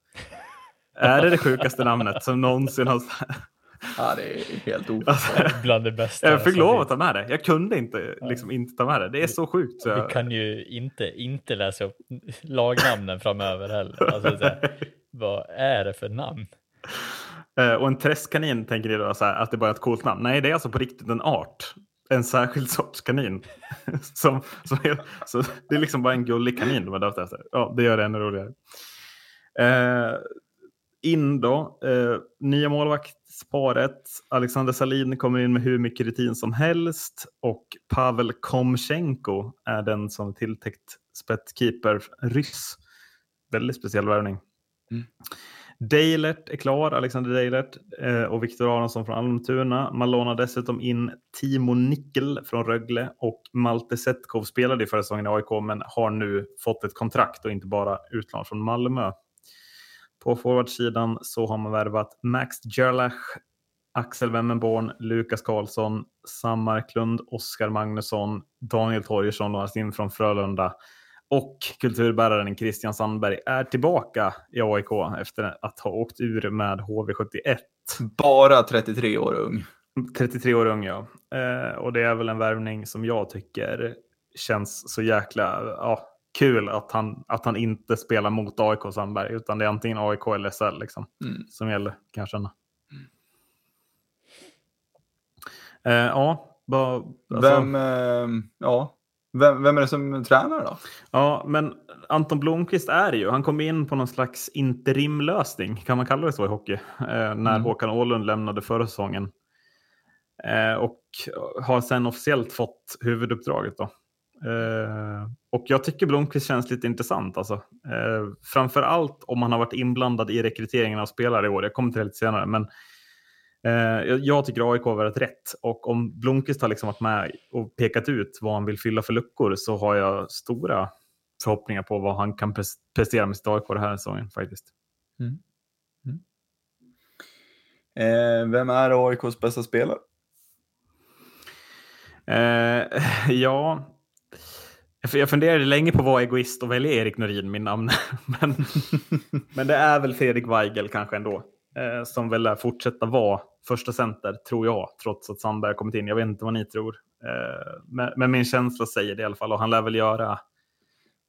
är det det sjukaste namnet som någonsin har
Ja, det är helt ofattbart.
Alltså, Bland det bästa.
Jag fick lov att ta med det. Jag kunde inte, liksom, inte ta med det. Det är så sjukt. Så
jag... Vi kan ju inte, inte läsa upp lagnamnen framöver heller. Alltså, här, vad är det för namn?
Uh, och en träskkanin tänker ni då så här, att det bara är ett coolt namn? Nej, det är alltså på riktigt en art. En särskild sorts kanin. som, som är, så det är liksom bara en gullig kanin de har döpt efter. Ja, det gör det ännu roligare. Uh, in då, uh, nya målvakt sparet. Alexander Salin kommer in med hur mycket rutin som helst och Pavel Komchenko är den som tilltäckt spetskeeper ryss. Väldigt speciell värvning. Mm. Deilert är klar, Alexander Deilert eh, och Viktor Aronsson från Almtuna. Man lånar dessutom in Timo Nickel från Rögle och Malte Setkov spelade i förra säsongen i AIK men har nu fått ett kontrakt och inte bara utlån från Malmö. På forwardsidan så har man värvat Max Gerlach, Axel Wemmenborn, Lukas Karlsson, Sam Marklund, Oskar Magnusson, Daniel Torgersson lånas in från Frölunda och kulturbäraren Christian Sandberg är tillbaka i AIK efter att ha åkt ur med HV71.
Bara 33 år ung.
33 år ung, ja. Eh, och det är väl en värvning som jag tycker känns så jäkla ja, kul att han, att han inte spelar mot AIK Sandberg, utan det är antingen AIK eller SL liksom, mm. som gäller, kan jag känna. Mm. Eh, ja, bara,
alltså, vem, eh, ja. Vem, vem är det som tränar då?
Ja, men Anton Blomqvist är det ju. Han kom in på någon slags interimlösning, kan man kalla det så i hockey, eh, när mm. Håkan Åhlund lämnade förra säsongen. Eh, och har sen officiellt fått huvuduppdraget. Då. Eh, och jag tycker Blomqvist känns lite intressant. Alltså. Eh, framför allt om han har varit inblandad i rekryteringen av spelare i år. Jag kommer till det lite senare. Men eh, jag tycker AIK har varit rätt. Och om Blomqvist har liksom varit med och pekat ut vad han vill fylla för luckor så har jag stora förhoppningar på vad han kan prestera med sitt AIK den här säsongen faktiskt. Mm. Mm.
Eh, vem är AIKs bästa spelare?
Eh, ja, jag funderade länge på vara egoist och välja Erik Norin, min namn. men, men det är väl Fredrik Weigel kanske ändå. Eh, som väl lär fortsätta vara första center, tror jag, trots att Sandberg har kommit in. Jag vet inte vad ni tror. Eh, men, men, min känsla säger det i alla fall. Och han lär väl göra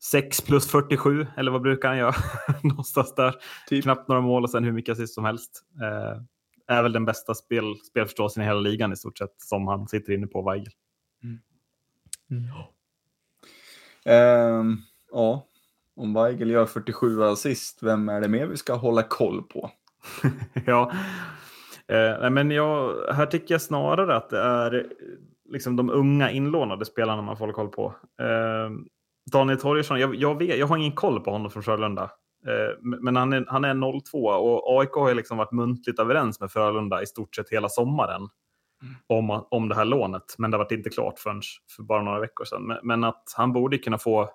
6 plus 47, eller vad brukar han göra? Någonstans där. Typ. Knappt några mål och sen hur mycket assist som helst. Eh, är väl den bästa spel, spelförståelsen i hela ligan i stort sett, som han sitter inne på, Weigel. Mm.
Mm. Uh, ja, om Weigel gör 47 assist, vem är det mer vi ska hålla koll på?
ja, eh, men jag, här tycker jag snarare att det är liksom de unga inlånade spelarna man får hålla koll på. Eh, Daniel Torgersson, jag, jag, vet, jag har ingen koll på honom från Frölunda. Eh, men han är, han är 02 och AIK har liksom varit muntligt överens med Frölunda i stort sett hela sommaren om, om det här lånet. Men det var inte klart förrän för bara några veckor sedan. Men, men att han borde kunna få eh,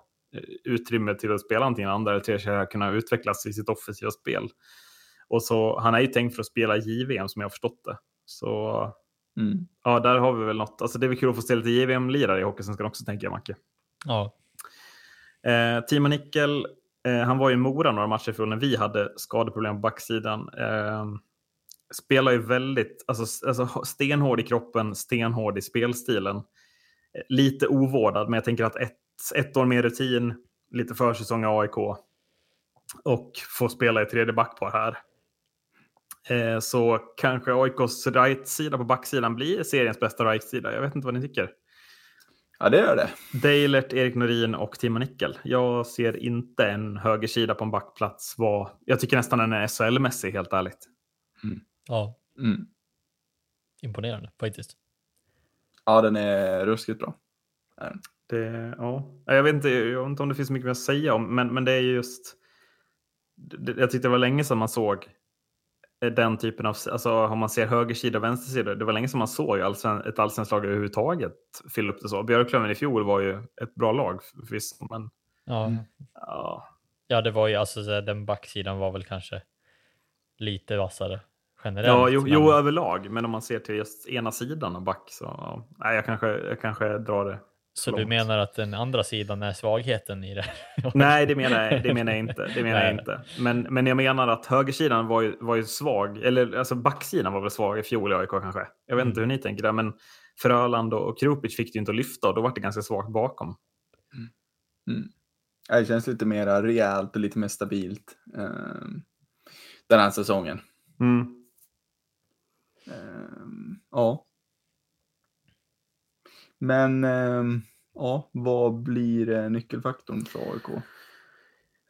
utrymme till att spela antingen andra eller tredje kunna utvecklas i sitt offensiva spel. Och så, han är ju tänkt för att spela JVM som jag har förstått det. Så mm. ja, där har vi väl något. Alltså det är väl kul att få se lite JVM-lirare i Hockeysvenskan också tänker jag Macke.
Ja.
Eh, Timo Nickel, eh, han var i Mora några matcher för när vi hade skadeproblem på backsidan. Eh, spelar ju väldigt, alltså, alltså stenhård i kroppen, stenhård i spelstilen. Lite ovårdad, men jag tänker att ett, ett år mer rutin, lite försäsong i AIK och få spela i tredje backpar här. Eh, så kanske AIKs right-sida på backsidan blir seriens bästa right-sida. Jag vet inte vad ni tycker.
Ja, det gör det.
Deilert, Erik Norin och Timo Nickel. Jag ser inte en högersida på en backplats. Var... Jag tycker nästan den är SHL-mässig, helt ärligt.
Mm. Ja. Mm. Imponerande faktiskt.
Ja, den är ruskigt bra.
Det, ja. Jag, vet inte, jag vet inte om det finns mycket mer att säga om, men, men det är just... Det, jag tyckte det var länge sedan man såg den typen av, alltså om man ser högersida och vänstersida, det var länge sedan man såg allsven, ett allsvenskt lag överhuvudtaget fylla upp det så. Björklöven i fjol var ju ett bra lag förvisso, men...
Ja. Mm. ja. Ja, det var ju alltså den backsidan var väl kanske lite vassare generellt.
Ja, jo, men... jo överlag, men om man ser till just ena sidan av back så, ja, nej, jag kanske, jag kanske drar det
så långt. du menar att den andra sidan är svagheten i det?
Nej, det menar jag, det menar jag inte. Det menar jag inte. Men, men jag menar att högersidan var ju, var ju svag, eller alltså backsidan var väl svag i fjol i AIK kanske. Jag vet mm. inte hur ni tänker där, men Fröland och Kropic fick det inte att lyfta och då var det ganska svagt bakom. Mm.
Mm. Det känns lite mer rejält och lite mer stabilt eh, den här säsongen. Mm. Ehm, ja. Men ehm, ja, vad blir eh, nyckelfaktorn för AIK?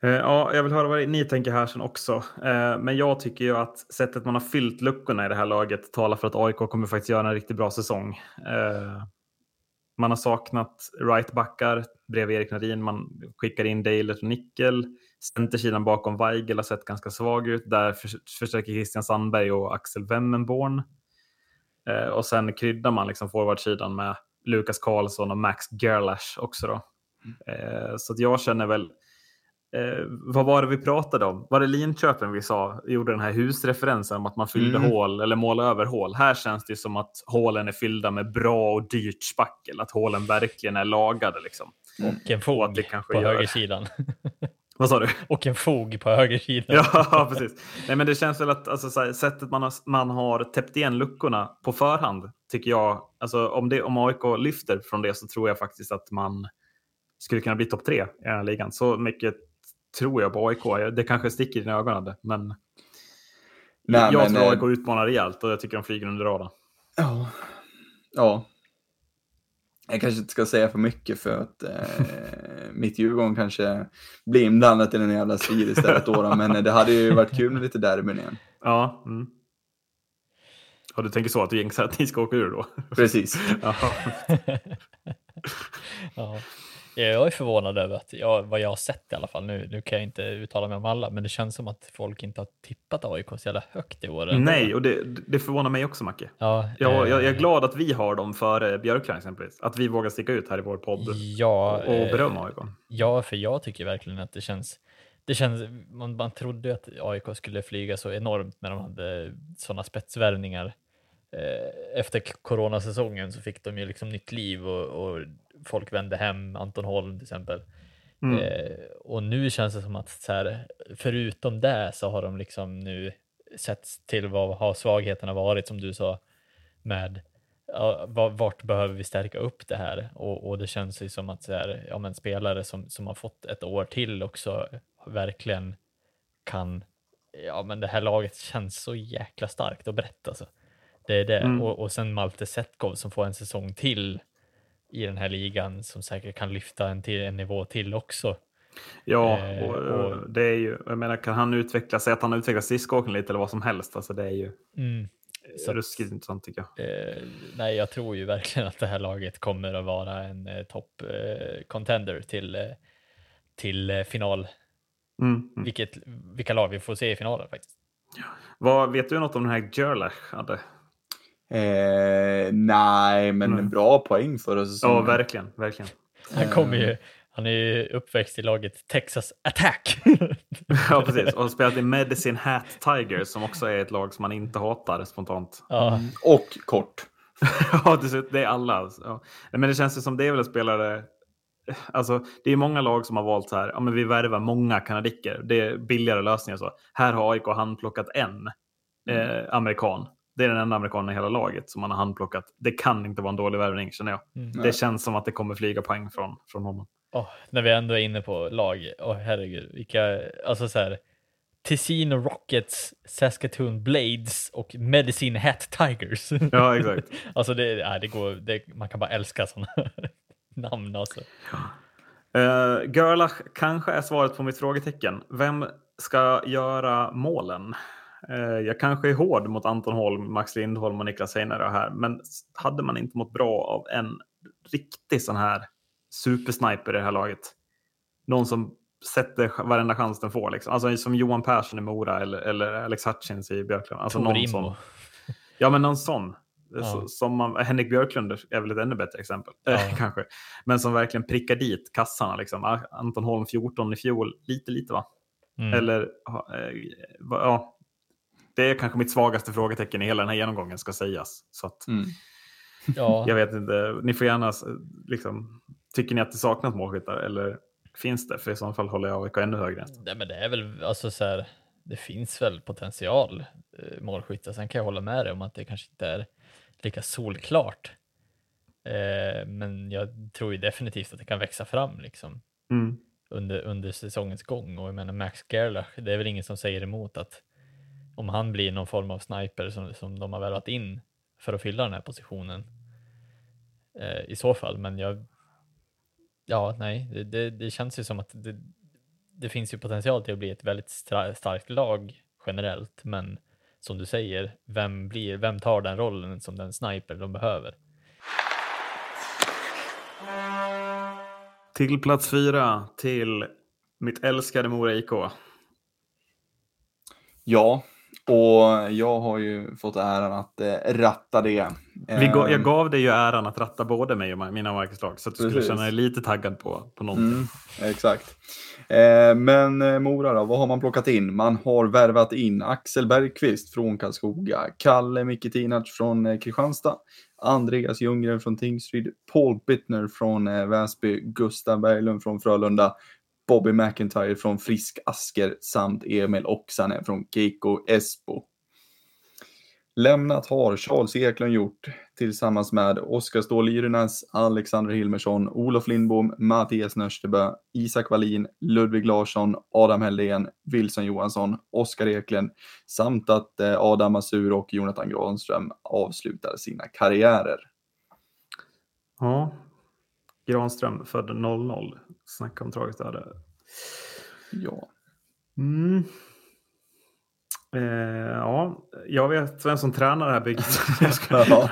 Eh, ja, jag vill höra vad ni tänker här sen också. Eh, men jag tycker ju att sättet man har fyllt luckorna i det här laget talar för att AIK kommer faktiskt göra en riktigt bra säsong. Man har saknat right backar bredvid Erik Narin. Man skickar in Deilert och Nickel. Centersidan bakom Weigel har sett ganska svag ut. Där förstärker Christian Sandberg och Axel Wemmenborn. Och sen kryddar man liksom forwardsidan med Lukas Karlsson och Max Gerlash också. Då. Mm. Så att jag känner väl, eh, vad var det vi pratade om? Var det Linköping vi sa, gjorde den här husreferensen om att man fyllde mm. hål eller målade över hål. Här känns det som att hålen är fyllda med bra och dyrt spackel, att hålen verkligen är lagade. Liksom.
Och en fog på högersidan.
Vad sa du?
Och en fog på högersidan.
ja, precis. Nej, men det känns väl att alltså, här, sättet man har, man har täppt igen luckorna på förhand tycker jag. Alltså, om, det, om AIK lyfter från det så tror jag faktiskt att man skulle kunna bli topp tre i den här ligan. Så mycket tror jag på AIK. Det kanske sticker i dina ögon, men Nej, jag men, tror AIK eh, utmanar rejält och jag tycker de flyger under radarn.
Ja. ja, jag kanske inte ska säga för mycket för att eh, mitt Djurgården kanske blir inblandat i den jävla strid istället då, men det hade ju varit kul med lite derbyn igen.
Ja. Mm. Och du tänker så att du egentligen att ni ska åka ur då?
Precis.
ja. Jag är förvånad över att jag, vad jag har sett i alla fall. Nu, nu kan jag inte uttala mig om alla, men det känns som att folk inte har tippat AIK så jävla högt i år.
Nej, och det, det förvånar mig också, Macke. Ja, jag, jag, jag, är eh, glad att vi har dem före Björklund exempelvis. Att vi vågar sticka ut här i vår podd ja, och, och berömma AIK.
Ja, för jag tycker verkligen att det känns det känns, man, man trodde att AIK skulle flyga så enormt när de hade sådana spetsvärvningar. Eh, efter coronasäsongen så fick de ju liksom nytt liv och, och folk vände hem, Anton Holm till exempel. Mm. Eh, och nu känns det som att så här, förutom det så har de liksom nu sett till vad har svagheterna varit som du sa med ja, vart behöver vi stärka upp det här och, och det känns ju som att så här, ja, men spelare som, som har fått ett år till också verkligen kan ja men det här laget känns så jäkla starkt och brett alltså. Det är det mm. och, och sen Malte Setkov som får en säsong till i den här ligan som säkert kan lyfta en, till, en nivå till också.
Ja, eh, och, och, det är ju, jag menar kan han utveckla, säg att han utvecklar skridskoåkning lite eller vad som helst, alltså det är ju mm, så ruskigt intressant tycker jag.
Eh, nej, jag tror ju verkligen att det här laget kommer att vara en eh, topp eh, contender till, eh, till eh, final. Mm, mm. Vilket, vilka lag vi får se i finalen faktiskt.
Ja. Vad, vet du något om den här Gerlach hade?
Eh, nej, men mm. bra poäng förra säsongen.
Ja, verkligen. verkligen.
Han kommer ju, han är ju uppväxt i laget Texas Attack.
ja, precis. Och har spelat i Medicine Hat Tigers som också är ett lag som man inte hatar spontant.
Ja. Mm. Och kort.
ja, det är alla. Ja. Men det känns ju som det är väl en spelare Alltså, det är många lag som har valt så här, ja, men vi värvar många kanadiker. Det är billigare lösningar. Så. Här har AIK handplockat en mm. eh, amerikan det är den enda amerikanen i hela laget som man har handplockat. Det kan inte vara en dålig värvning känner jag. Mm. Det känns som att det kommer flyga poäng från, från honom.
Oh, när vi ändå är inne på lag, oh, herregud, vilka, alltså så här, Ticino Rockets, Saskatoon Blades och Medicine Hat Tigers.
Ja, exakt.
alltså det, äh, det går, det, man kan bara älska sådana namn alltså.
Uh, Gerlach kanske är svaret på mitt frågetecken. Vem ska göra målen? Eh, jag kanske är hård mot Anton Holm, Max Lindholm och Niklas Heinare här, men hade man inte mått bra av en riktig sån här supersniper i det här laget? Någon som sätter varenda chans den får. Liksom. Alltså som Johan Persson i Mora eller, eller Alex Hutchins i Björklund. Alltså någon sån. Ja, men någon sån. Ja. Som man, Henrik Björklund är väl ett ännu bättre exempel. Ja. kanske. Men som verkligen prickar dit kassarna. Liksom. Anton Holm 14 i fjol, lite lite va? Mm. Eller eh, ja, det är kanske mitt svagaste frågetecken i hela den här genomgången ska sägas. Så att, mm. ja. Jag vet inte, ni får gärna, liksom, tycker ni att det saknas målskyttar eller finns det? För i så fall håller jag AIK ännu högre.
Nej, men det är väl, alltså så här, det finns väl potential eh, målskyttar. Sen kan jag hålla med dig om att det kanske inte är lika solklart. Eh, men jag tror ju definitivt att det kan växa fram liksom. Mm. Under, under säsongens gång och jag menar Max Gerlach, det är väl ingen som säger emot att om han blir någon form av sniper som, som de har värvat in för att fylla den här positionen eh, i så fall. Men jag, ja, nej, det, det, det känns ju som att det, det, finns ju potential till att bli ett väldigt starkt lag generellt, men som du säger, vem blir, vem tar den rollen som den sniper de behöver?
Till plats fyra, till mitt älskade Mora IK.
Ja, och jag har ju fått äran att eh, ratta det.
Gav, jag ehm. gav dig ju äran att ratta både mig och mina markeslag så att du Precis. skulle känna dig lite taggad på, på någonting. Mm,
exakt. Eh, men eh, Mora då, vad har man plockat in? Man har värvat in Axel Bergqvist från Karlskoga, Kalle Mikitinac från eh, Kristianstad, Andreas Ljunggren från Tingsryd, Paul Bittner från eh, Väsby, Gustav Berglund från Frölunda, Bobby McIntyre från Frisk Asker samt Emil Oksanen från Keiko Espo. Lämnat har Charles Eklund gjort tillsammans med Oskar Ståhl Yrenäs, Alexander Hilmersson, Olof Lindbom, Mattias Nörstebö, Isak Wallin, Ludvig Larsson, Adam Heldén, Wilson Johansson, Oskar Eklund samt att eh, Adam Asur och Jonathan Granström avslutar sina karriärer.
Ja, Granström född 00. Snacka om tragiskt öde.
Ja.
Mm. Eh, ja, jag vet vem som tränar det här bygget.
ja,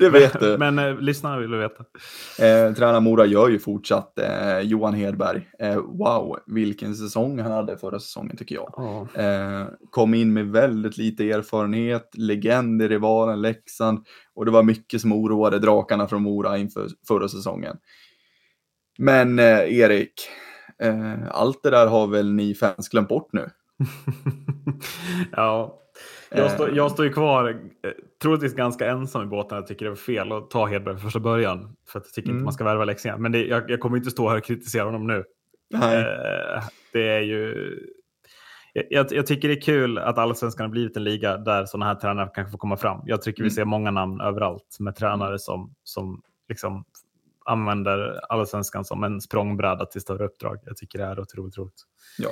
det vet du.
Men eh, lyssnarna vill du veta.
Eh, tränar Mora gör ju fortsatt eh, Johan Hedberg. Eh, wow, vilken säsong han hade förra säsongen tycker jag. Oh. Kom in med väldigt lite erfarenhet, legend i rivalen Leksand och det var mycket som oroade drakarna från Mora inför förra säsongen. Men eh, Erik, eh, allt det där har väl ni fans glömt bort nu?
ja, jag, stå, jag står ju kvar, eh, troligtvis ganska ensam i båten. Jag tycker det var fel att ta Hedberg från första början. För att jag tycker mm. inte man ska värva Leksand. Men det, jag, jag, kommer inte stå här och kritisera honom nu. Eh, det är ju... Jag, jag, tycker det är kul att allsvenskan har blivit en liga där sådana här tränare kanske får komma fram. Jag tycker vi mm. ser många namn överallt med tränare som, som liksom använder allsvenskan som en språngbräda till större uppdrag. Jag tycker det är otroligt roligt.
Ja.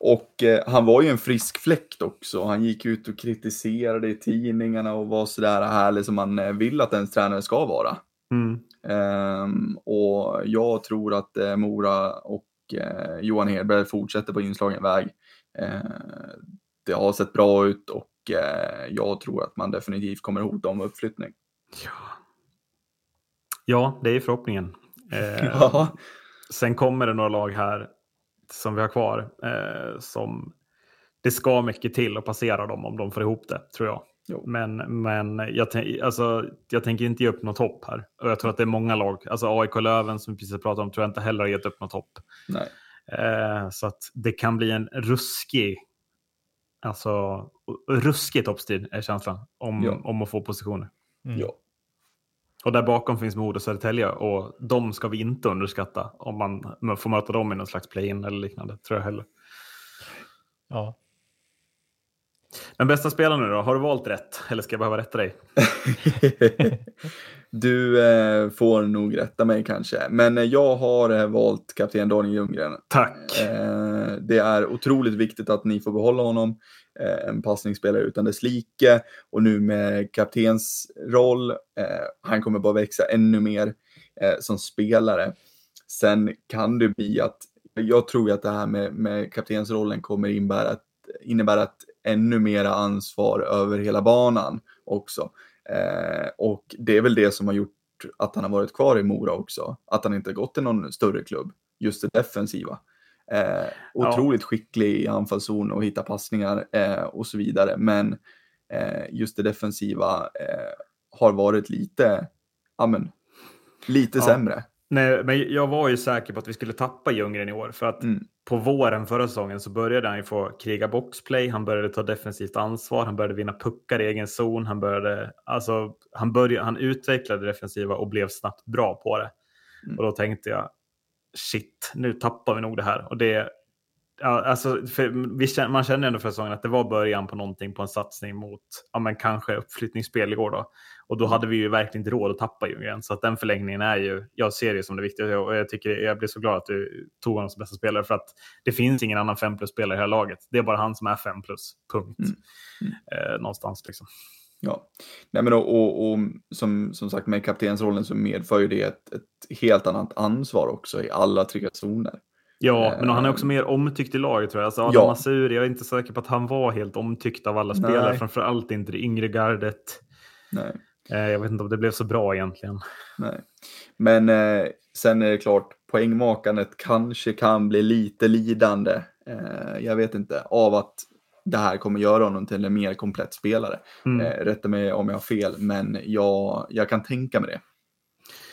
Och eh, han var ju en frisk fläkt också. Han gick ut och kritiserade i tidningarna och var sådär härlig som man eh, vill att ens tränare ska vara. Mm. Um, och jag tror att eh, Mora och eh, Johan Hedberg fortsätter på inslagen väg. Uh, det har sett bra ut och eh, jag tror att man definitivt kommer hota om uppflyttning.
Ja. Ja, det är förhoppningen. Eh. Sen kommer det några lag här som vi har kvar eh, som det ska mycket till att passera dem om de får ihop det, tror jag. Jo. Men, men jag, alltså, jag tänker inte ge upp något hopp här. Och jag tror att det är många lag, alltså AIK Löven som vi precis pratade om, tror jag inte heller har gett upp något hopp.
Nej.
Eh, så att det kan bli en ruskig, alltså ruskig toppstrid är känslan om, om att få positioner.
Mm. Ja.
Och där bakom finns Modo och Södertälje och de ska vi inte underskatta om man får möta dem i någon slags play-in eller liknande, tror jag heller.
Ja.
Men bästa spelaren nu då, har du valt rätt eller ska jag behöva rätta dig?
du eh, får nog rätta mig kanske, men eh, jag har eh, valt kapten Daniel Ljunggren.
Tack!
Eh, det är otroligt viktigt att ni får behålla honom. Eh, en passningsspelare utan dess like och nu med kaptens roll. Han kommer bara växa ännu mer som spelare. Sen kan det bli att jag tror att det här med, med kaptensrollen kommer innebära att, innebära att ännu mera ansvar över hela banan också. Eh, och det är väl det som har gjort att han har varit kvar i Mora också, att han inte gått till någon större klubb, just det defensiva. Eh, otroligt ja. skicklig i anfallszon och hitta passningar eh, och så vidare, men eh, just det defensiva eh, har varit lite, ja men, lite ja. sämre.
Nej, men jag var ju säker på att vi skulle tappa Ljunggren i år för att mm. på våren förra säsongen så började han ju få kriga boxplay. Han började ta defensivt ansvar. Han började vinna puckar i egen zon. Han började, alltså, han började, han utvecklade det defensiva och blev snabbt bra på det. Mm. Och då tänkte jag shit, nu tappar vi nog det här och det Ja, alltså, vi, man känner ändå för säsongen att det var början på någonting på en satsning mot ja, men kanske uppflyttningsspel igår. Då. Och då hade vi ju verkligen inte råd att tappa Ljunggren. Så att den förlängningen är ju, jag ser det som det viktiga. Och jag, tycker, jag blir så glad att du tog honom som bästa spelare. För att det finns ingen annan 5 plus-spelare i det här laget. Det är bara han som är 5 plus, punkt. Mm. Mm. Eh, någonstans liksom.
Ja, Nej, men och, och, och, som, som sagt med kaptensrollen så medför ju det ett, ett helt annat ansvar också i alla tre zoner.
Ja, men han är också mer omtyckt i laget tror jag. Alltså Adam ja. Masuri, jag är inte säker på att han var helt omtyckt av alla spelare, Nej. framförallt inte det yngre gardet.
Nej.
Eh, jag vet inte om det blev så bra egentligen.
Nej. Men eh, sen är det klart, poängmakandet kanske kan bli lite lidande. Eh, jag vet inte, av att det här kommer göra honom till en mer komplett spelare. Mm. Eh, rätta mig om jag har fel, men jag, jag kan tänka mig det.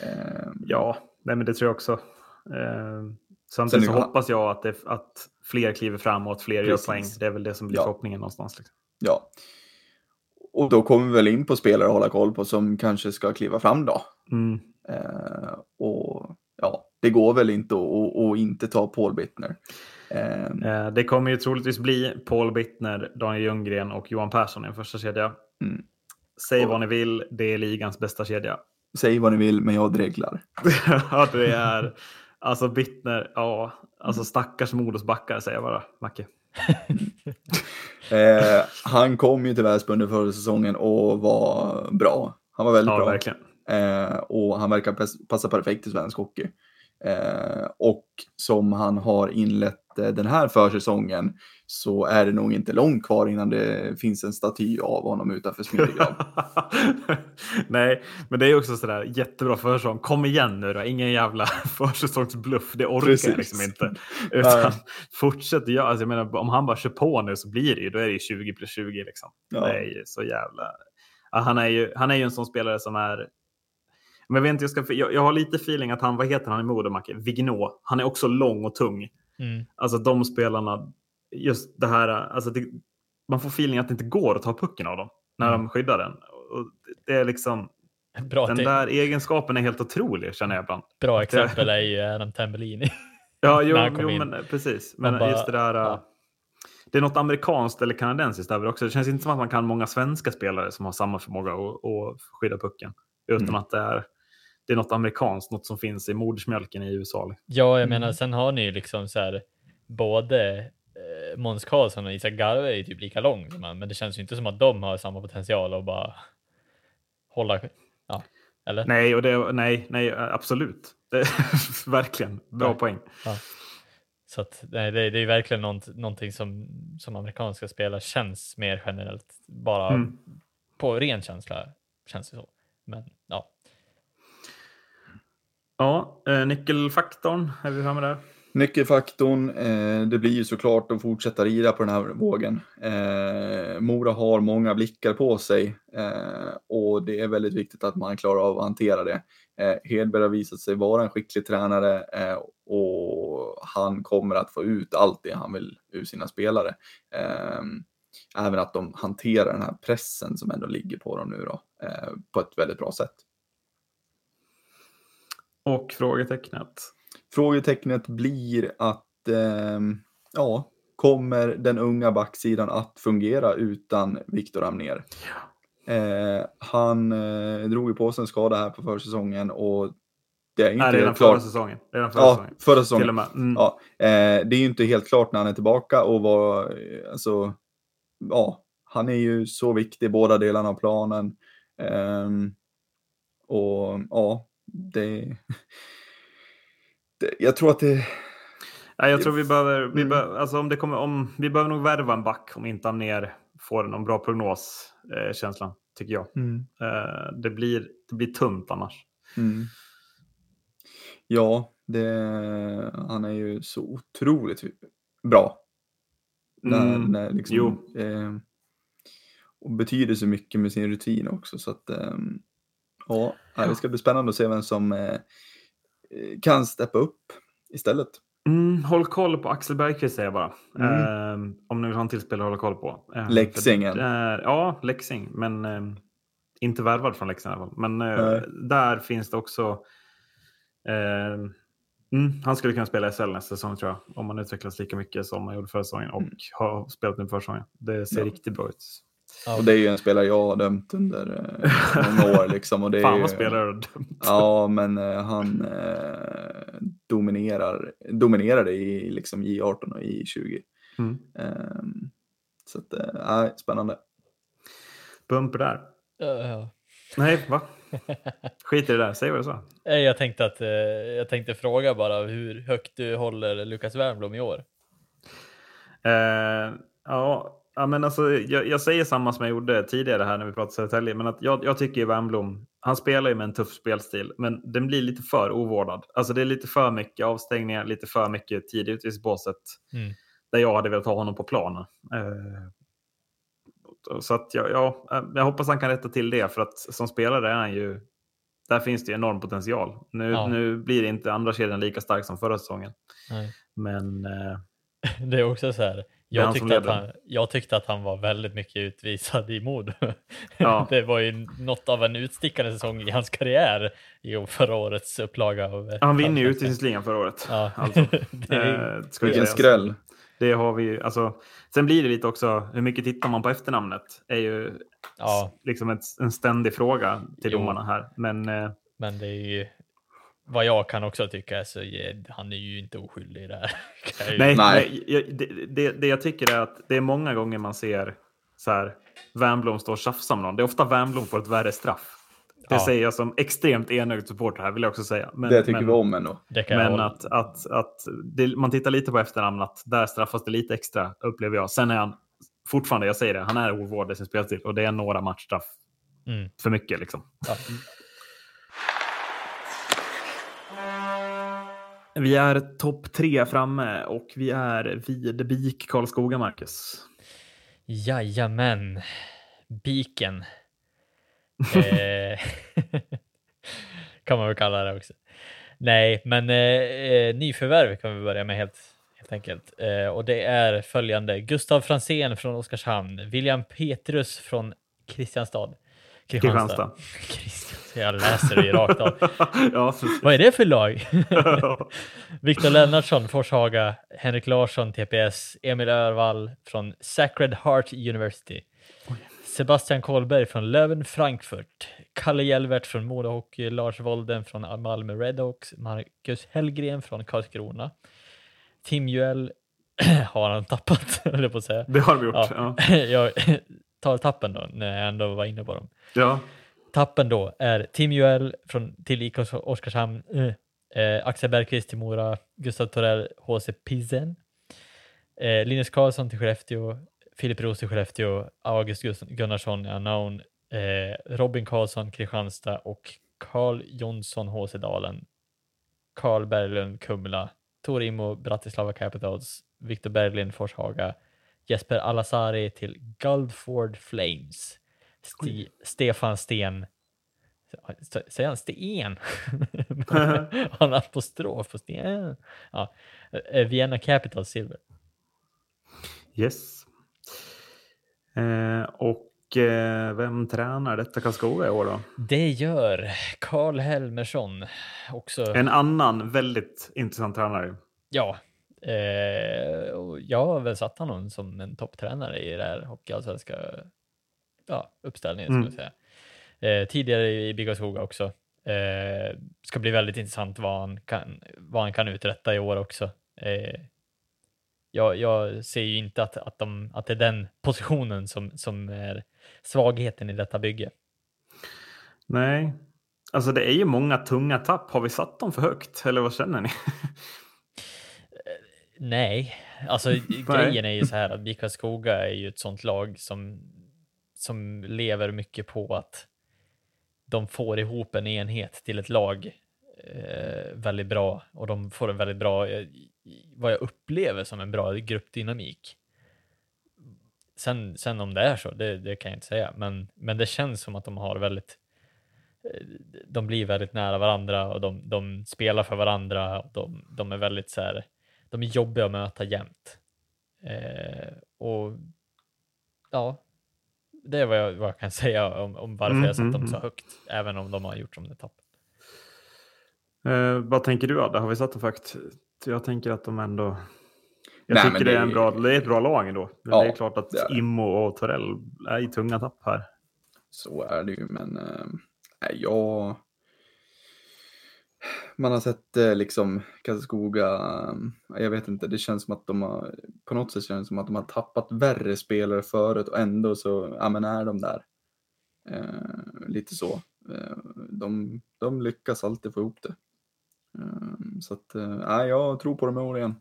Eh, ja, nej, men det tror jag också. Samtidigt så hoppas jag att, det, att fler kliver fram och att fler Precis. gör poäng. Det är väl det som blir ja. förhoppningen någonstans. Liksom.
Ja. Och då kommer vi väl in på spelare att hålla koll på som kanske ska kliva fram då.
Mm.
Eh, och ja, det går väl inte att inte ta Paul Bittner.
Eh, eh, det kommer ju troligtvis bli Paul Bittner, Daniel Ljunggren och Johan Persson i en första kedja.
Mm.
Säg och, vad ni vill, det är ligans bästa kedja.
Säg vad ni vill, men jag dreglar.
ja, det är... Alltså Bittner, ja, alltså stackars Modos backar säger jag bara, Macke.
eh, han kom ju till Väsby under förra säsongen och var bra. Han var väldigt ja, bra.
Verkligen.
Eh, och han verkar passa perfekt i svensk hockey. Eh, och som han har inlett den här försäsongen så är det nog inte långt kvar innan det finns en staty av honom utanför Smedjegrav.
Nej, men det är också sådär jättebra försäsong. Kom igen nu då, ingen jävla försäsongsbluff. Det orkar Precis. jag liksom inte. Utan ja. fortsätt göra, alltså jag menar om han bara kör på nu så blir det ju, då är det ju 20 plus 20 liksom. Ja. Det är ju så jävla... Ja, han, är ju, han är ju en sån spelare som är men jag, vet inte, jag, ska, jag, jag har lite feeling att han, vad heter han i Modemacke? Vignå. Han är också lång och tung.
Mm.
Alltså de spelarna, just det här, alltså det, man får feeling att det inte går att ta pucken av dem när mm. de skyddar den. Och det är liksom, Bra den där egenskapen är helt otrolig känner jag ibland.
Bra exempel är ju Adam Tambellini.
ja, jo, jo men precis. Men bara, just det där, ja. det är något amerikanskt eller kanadensiskt över också. Det känns inte som att man kan många svenska spelare som har samma förmåga att, att skydda pucken. Utan mm. att det är det är något amerikanskt, något som finns i modersmjölken i USA.
Ja, jag mm. menar, sen har ni ju liksom så här både eh, Måns Karlsson och Isak Garve är ju typ lika lång, men det känns ju inte som att de har samma potential att bara hålla, ja, eller?
Nej, och det, nej, nej, absolut. Det, verkligen, bra ja. poäng.
Ja. Så att, nej, det, det är verkligen något, någonting som, som amerikanska spelare känns mer generellt, bara mm. på ren känsla känns det så. Men ja,
Ja, eh, nyckelfaktorn, är vi framme där?
Nyckelfaktorn, eh, det blir ju såklart att fortsätta rida på den här vågen. Eh, Mora har många blickar på sig eh, och det är väldigt viktigt att man klarar av att hantera det. Eh, Hedberg har visat sig vara en skicklig tränare eh, och han kommer att få ut allt det han vill ur sina spelare. Eh, även att de hanterar den här pressen som ändå ligger på dem nu då, på ett väldigt bra sätt.
Och frågetecknet?
Frågetecknet blir att, eh, ja, kommer den unga backsidan att fungera utan Viktor Amner?
Ja.
Eh, han eh, drog ju på sig en skada här på försäsongen och det är inte
Nej, redan klart. förra säsongen. Redan förra
ja,
säsongen.
förra säsongen. Mm. Ja, eh, det är ju inte helt klart när han är tillbaka och vad, alltså, ja, han är ju så viktig i båda delarna av planen. Um, och ja, det, det, jag tror att det...
Ja, jag tror vi behöver, vi mm. behöver, alltså om det kommer, om, vi behöver nog värva en back om inte Amner får någon bra prognos, eh, känslan, tycker jag. Mm. Eh, det, blir, det blir tunt annars. Mm.
Ja, det, han är ju så otroligt bra. När, mm. när liksom. Eh, och betyder så mycket med sin rutin också. Så att, eh, ja, det ska bli spännande att se vem som eh, kan steppa upp istället.
Mm, håll koll på Axel Bergqvist säger jag bara. Mm. Eh, om ni vill ha en till spelare hålla koll på.
Eh, Leksingen.
Där, ja, Leksing. Men eh, inte värvad från Leksing i alla fall. Men eh, där finns det också... Ehm, mm, han skulle kunna spela i SL nästa säsong tror jag. Om man utvecklas lika mycket som man gjorde förra säsongen och mm. har spelat nu förra säsongen. Det ser ja. riktigt bra ut.
Och det är ju en spelare jag har dömt under eh, många år. Liksom, och det är
Fan
vad
spelare du har dömt.
Ja, men eh, han eh, dominerar, dominerade i liksom, J18 och J20. Mm. Ehm, så att, äh, spännande.
Bumper där. Uh, Nej, va? Skit i det där, säg vad du sa.
Jag tänkte, att, eh, jag tänkte fråga bara hur högt du håller Lukas Wernbloom i år?
Uh, ja, Ja, men alltså, jag, jag, säger samma som jag gjorde tidigare här när vi pratade Södertälje. Men att jag, jag tycker ju Wernbloom, han spelar ju med en tuff spelstil, men den blir lite för ovårdad. Alltså det är lite för mycket avstängningar, lite för mycket tid ute i båset. Mm. Där jag hade velat ha honom på planen. Eh, så att jag, ja, jag hoppas han kan rätta till det, för att som spelare är han ju... Där finns det enorm potential. Nu, ja. nu blir inte andra kedjan lika stark som förra säsongen. Nej. Men... Eh,
det är också så här jag tyckte, att han, jag tyckte att han var väldigt mycket utvisad i mod. Ja. det var ju något av en utstickande säsong i hans karriär i förra årets upplaga. Av,
han vinner ju utvisningsligan förra året. Ja. Alltså.
Vilken skräll.
Det har vi alltså. Sen blir det lite också, hur mycket tittar man på efternamnet? är ju ja. liksom ett, en ständig fråga till jo. domarna här. Men, eh,
Men det är ju vad jag kan också tycka så han är ju inte oskyldig i det här.
Nej, nej. det, det, det, jag tycker är att det är många gånger man ser så här, Wernbloom står och tjafsar med någon. Det är ofta Wernbloom får ett värre straff. Det ja. säger jag som extremt enögd supporter här vill jag också säga.
Men, det tycker men, vi om ändå.
Men att, att, att det, man tittar lite på efternamn att där straffas det lite extra upplever jag. Sen är han fortfarande, jag säger det, han är ovårdad i sin spelstil och det är några matchstraff mm. för mycket liksom. Ja. Vi är topp tre framme och vi är vid BIK Karlskoga, Marcus.
Jajamän, Biken. eh, kan man väl kalla det också. Nej, men eh, eh, nyförvärv kan vi börja med helt, helt enkelt. Eh, och det är följande. Gustav Fransén från Oskarshamn, William Petrus från Kristianstad,
Kristianstad.
Kristianstad. Jag läser det rakt av. ja, Vad är det för lag? Viktor Lennartsson, Forshaga, Henrik Larsson, TPS, Emil Örvall från Sacred Heart University. Sebastian Kohlberg från Löven Frankfurt, Kalle Hjelvert från Modo Hockey, Lars Wolden från Malmö Redhawks, Marcus Hellgren från Karlskrona, Tim Juel har han tappat, jag på att säga.
Det har vi gjort. Ja.
ja. jag tar tappen då, när jag ändå var inne på dem.
Ja.
Tappen då är Tim Juel från, till IK Oskarshamn, eh, eh, Axel Bergqvist till Mora, Gustav Torell, HC Pizzen, eh, Linus Karlsson till Skellefteå, Filip Roos till Skellefteå, August Gunnarsson Unknown, eh, Robin Karlsson Kristianstad och Carl Jonsson HC Dalen, Carl Berglund Kumla, Torimo Bratislava Capitals, Viktor Berglind Forshaga, Jesper Alasari till Guldford Flames. Sti Stefan Sten. Säger han Sten? han har apostrof på Sten. Ja. Eh, Vienna Capital Silver.
Yes. Eh, och eh, vem tränar detta Karlskoga i år då?
Det gör Karl Helmersson. Också.
En annan väldigt intressant tränare.
Ja, Eh, jag har väl satt honom som en topptränare i det här hockeyallsvenska ja, uppställningen. Mm. Säga. Eh, tidigare i Biggåskoga också. Eh, ska bli väldigt intressant vad han kan, vad han kan uträtta i år också. Eh, jag, jag, ser ju inte att, att, de, att det är den positionen som, som är svagheten i detta bygge.
Nej, alltså det är ju många tunga tapp. Har vi satt dem för högt eller vad känner ni?
Nej, alltså grejen är ju så här att BIK Skoga är ju ett sånt lag som, som lever mycket på att de får ihop en enhet till ett lag eh, väldigt bra och de får en väldigt bra, eh, vad jag upplever som en bra gruppdynamik. Sen, sen om det är så, det, det kan jag inte säga, men, men det känns som att de har väldigt eh, de blir väldigt nära varandra och de, de spelar för varandra och de, de är väldigt så här, de är jobbiga att möta jämt. Eh, och ja, det är vad jag, vad jag kan säga om, om varför mm, jag satt mm, dem så mm. högt, även om de har gjort som det tapp.
Eh, vad tänker du Adde? Har vi satt dem för högt? Jag tänker att de ändå... Jag Nej, tycker det, det, är en bra, det är ett bra lag ändå. Ja, det är klart att är Immo och Torell är i tunga tapp här.
Så är det ju, men äh, jag man har sett eh, liksom Karlskoga, eh, jag vet inte, det känns som att de har, på något sätt känns det som att de har tappat värre spelare förut och ändå så, ja men är de där. Eh, lite så. Eh, de, de lyckas alltid få ihop det. Eh, så att, ja, eh, jag tror på dem i år igen.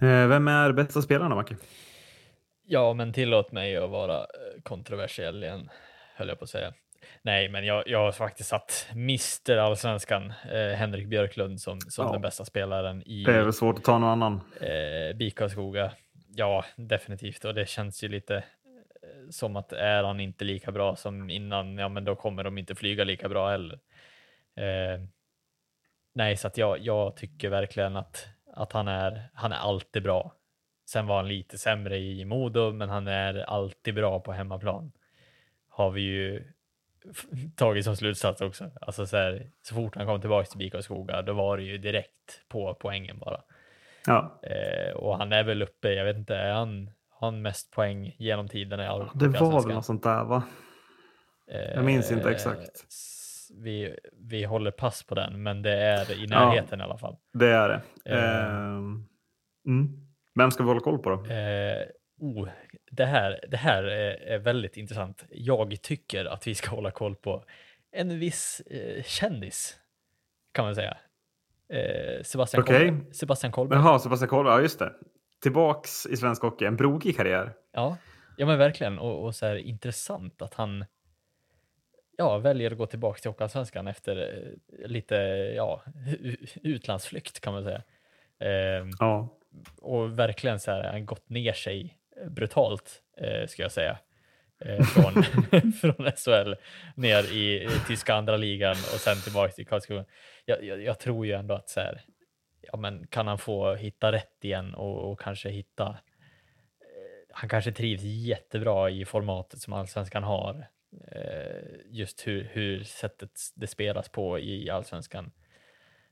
Vem är bästa spelaren då, Macke?
Ja, men tillåt mig att vara kontroversiell igen, höll jag på att säga. Nej, men jag, jag har faktiskt satt Mr Allsvenskan, eh, Henrik Björklund, som, som ja. den bästa spelaren i...
Det är väl svårt att ta någon annan.
Eh, Bika Skoga. Ja, definitivt. Och det känns ju lite eh, som att är han inte lika bra som innan, ja, men då kommer de inte flyga lika bra heller. Eh, nej, så att jag, jag tycker verkligen att, att han är, han är alltid bra. Sen var han lite sämre i Modo, men han är alltid bra på hemmaplan. Har vi ju tagit som slutsats också. Alltså så, här, så fort han kom tillbaka till BIK Skoga, då var det ju direkt på poängen bara.
Ja.
Eh, och han är väl uppe, jag vet inte, är han, han mest poäng genom tiden? I all,
det var väl något sånt där va? Eh, jag minns inte exakt.
Vi, vi håller pass på den, men det är i närheten ja, i alla fall.
Det är det. Eh, ehm, mm. Vem ska vi hålla koll på då?
Eh, oh, det här, det här är, väldigt intressant. Jag tycker att vi ska hålla koll på en viss eh, kändis, kan man säga. Eh, Sebastian, okay. Kolberg. Sebastian Kolberg.
Jaha, Sebastian Kolberg, ja just det. Tillbaks i svensk hockey, en brokig karriär.
Ja, ja men verkligen. Och, och så här intressant att han ja, väljer att gå tillbaka till Hockeyallsvenskan efter eh, lite ja, utlandsflykt kan man säga. Eh,
ja.
Och verkligen så här, han gått ner sig brutalt, eh, ska jag säga. Eh, från, från SHL ner i, tyska andra ligan och sen tillbaka till Karlskrona. Jag, jag, jag, tror ju ändå att så här, ja, men kan han få hitta rätt igen och, och kanske hitta eh, han kanske trivs jättebra i formatet som allsvenskan har. Eh, just hur, hur sättet det spelas på i allsvenskan.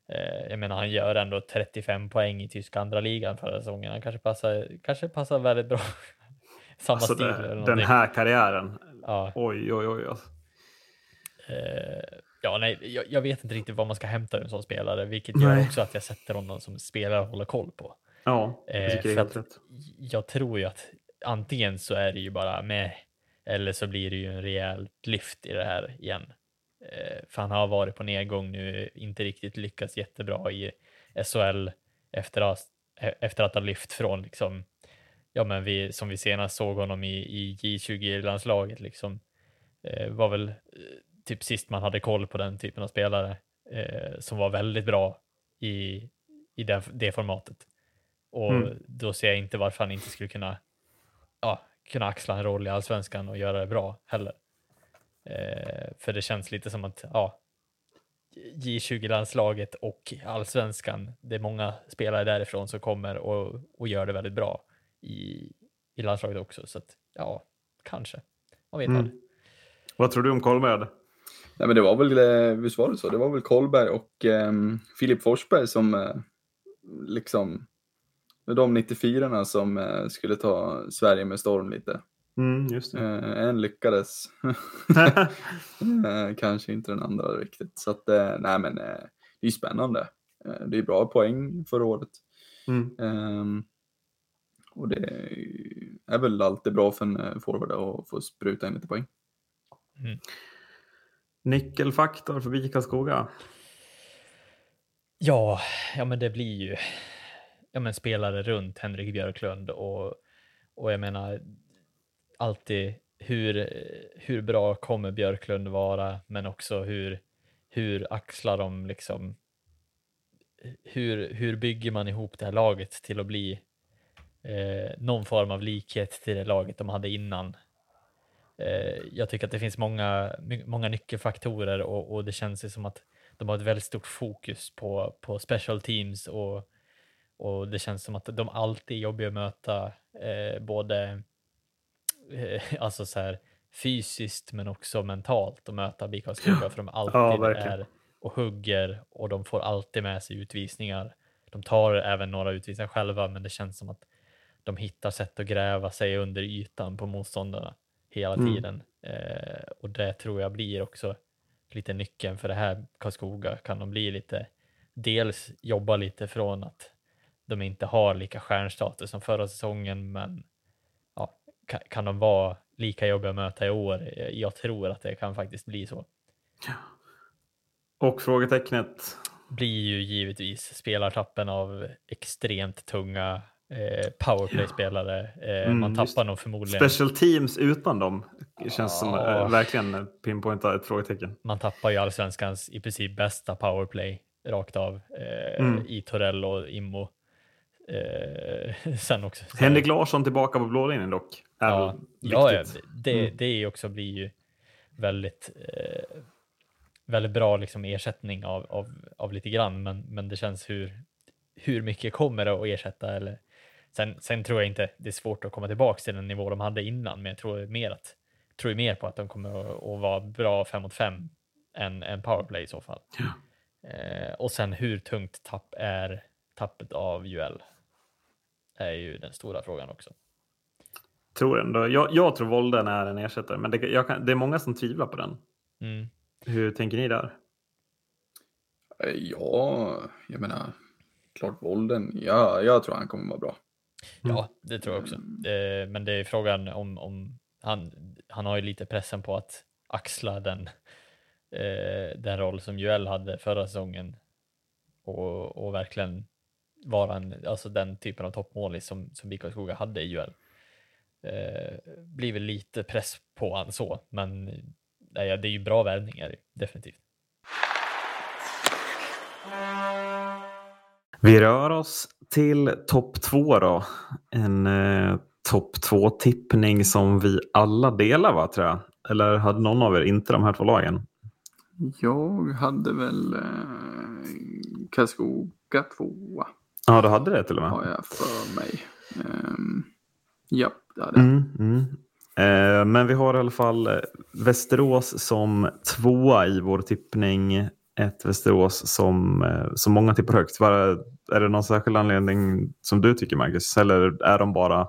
Eh, jag menar, han gör ändå 35 poäng i tyska andra ligan förra säsongen. Han kanske passar, kanske passar väldigt bra. Samma alltså stil. Det,
den här karriären.
Ja.
Oj, oj, oj. Alltså.
Eh, ja, nej, jag, jag, vet inte riktigt vad man ska hämta ur en sån spelare, vilket nej. gör också att jag sätter honom som spelare att hålla koll på.
Ja, jag tycker eh, det är.
Jag tror ju att antingen så är det ju bara med eller så blir det ju en rejält lyft i det här igen. Eh, för han har varit på nedgång nu, inte riktigt lyckats jättebra i SHL efter att, efter att ha lyft från liksom, ja men vi, som vi senast såg honom i, i J20-landslaget liksom, eh, var väl eh, typ sist man hade koll på den typen av spelare eh, som var väldigt bra i, i det, det formatet. Och mm. då ser jag inte varför han inte skulle kunna, ja, kunna axla en roll i allsvenskan och göra det bra heller. Eh, för det känns lite som att ja, J20-landslaget och allsvenskan, det är många spelare därifrån som kommer och, och gör det väldigt bra i, i landslaget också. Så att, ja, kanske. Man vet mm. aldrig.
Vad tror du om Kolberg?
Nej, men det var väl, eh, visst var det så? Det var väl Kolberg och eh, Filip Forsberg som eh, liksom, de 94 som eh, skulle ta Sverige med storm lite.
Mm, just det.
Eh, en lyckades. eh, kanske inte den andra riktigt. Så att, eh, nej men eh, det är spännande. Eh, det är bra poäng förra året.
Mm.
Ehm, och det är väl alltid bra för en eh, forward att få spruta in lite poäng.
Mm. Nyckelfaktor för BIK Karlskoga?
Ja, ja men det blir ju ja, men spelare runt Henrik Björklund och, och jag menar alltid hur, hur bra kommer Björklund vara, men också hur, hur axlar de liksom hur, hur bygger man ihop det här laget till att bli eh, någon form av likhet till det laget de hade innan? Eh, jag tycker att det finns många, många nyckelfaktorer och, och det känns som att de har ett väldigt stort fokus på, på special teams och, och det känns som att de alltid är jobbiga att möta, eh, både alltså så här, fysiskt men också mentalt att möta BIK Karlskoga för de alltid ja, är och hugger och de får alltid med sig utvisningar. De tar även några utvisningar själva, men det känns som att de hittar sätt att gräva sig under ytan på motståndarna hela mm. tiden. Eh, och det tror jag blir också lite nyckeln för det här Karlskoga. Kan de bli lite, dels jobba lite från att de inte har lika stjärnstatus som förra säsongen, men kan, de vara lika jobbiga att möta i år? Jag tror att det kan faktiskt bli så.
Och frågetecknet?
Blir ju givetvis spelartappen av extremt tunga eh, powerplay-spelare. Eh, mm, man tappar nog förmodligen.
Special teams utan dem känns ja. som eh, verkligen pinpointa ett frågetecken.
Man tappar ju allsvenskans i princip bästa powerplay rakt av eh, mm. i Torell och Immo. Eh, sen också.
Henrik Larsson tillbaka på blålinjen dock.
Är ja, ja, det, mm. det också blir ju väldigt eh, väldigt bra liksom ersättning av, av, av lite grann, men, men det känns hur, hur mycket kommer det att ersätta? Eller, sen, sen tror jag inte det är svårt att komma tillbaka till den nivå de hade innan, men jag tror mer, att, tror mer på att de kommer att, att vara bra fem mot fem än, än powerplay i så fall. Ja. Eh, och sen hur tungt tapp är tappet av Juel? är ju den stora frågan också.
Tror ändå. Jag, jag tror Volden är en ersättare, men det, kan, det är många som tvivlar på den. Mm. Hur tänker ni där?
Eh, ja, jag menar, klart Volden. Ja, jag tror han kommer vara bra.
Mm. Ja, det tror jag också. Eh, men det är frågan om, om han, han har ju lite pressen på att axla den, eh, den roll som Joel hade förra säsongen och, och verkligen vara en, alltså den typen av toppmålis som, som BK Skoga hade i Joel. Eh, blir väl lite press på han så, men nej, det är ju bra värvningar, definitivt.
Vi rör oss till topp två då. En eh, topp två tippning som vi alla delar va, tror jag. Eller hade någon av er inte de här två lagen?
Jag hade väl eh, Karlskoga tvåa.
Ja, du hade det till och med.
Har jag för mig. Um, ja, det hade jag. Mm, mm.
Eh, men vi har i alla fall eh, Västerås som tvåa i vår tippning. Ett Västerås som, eh, som många tippar högt. Var, är det någon särskild anledning som du tycker Marcus? Eller är de bara...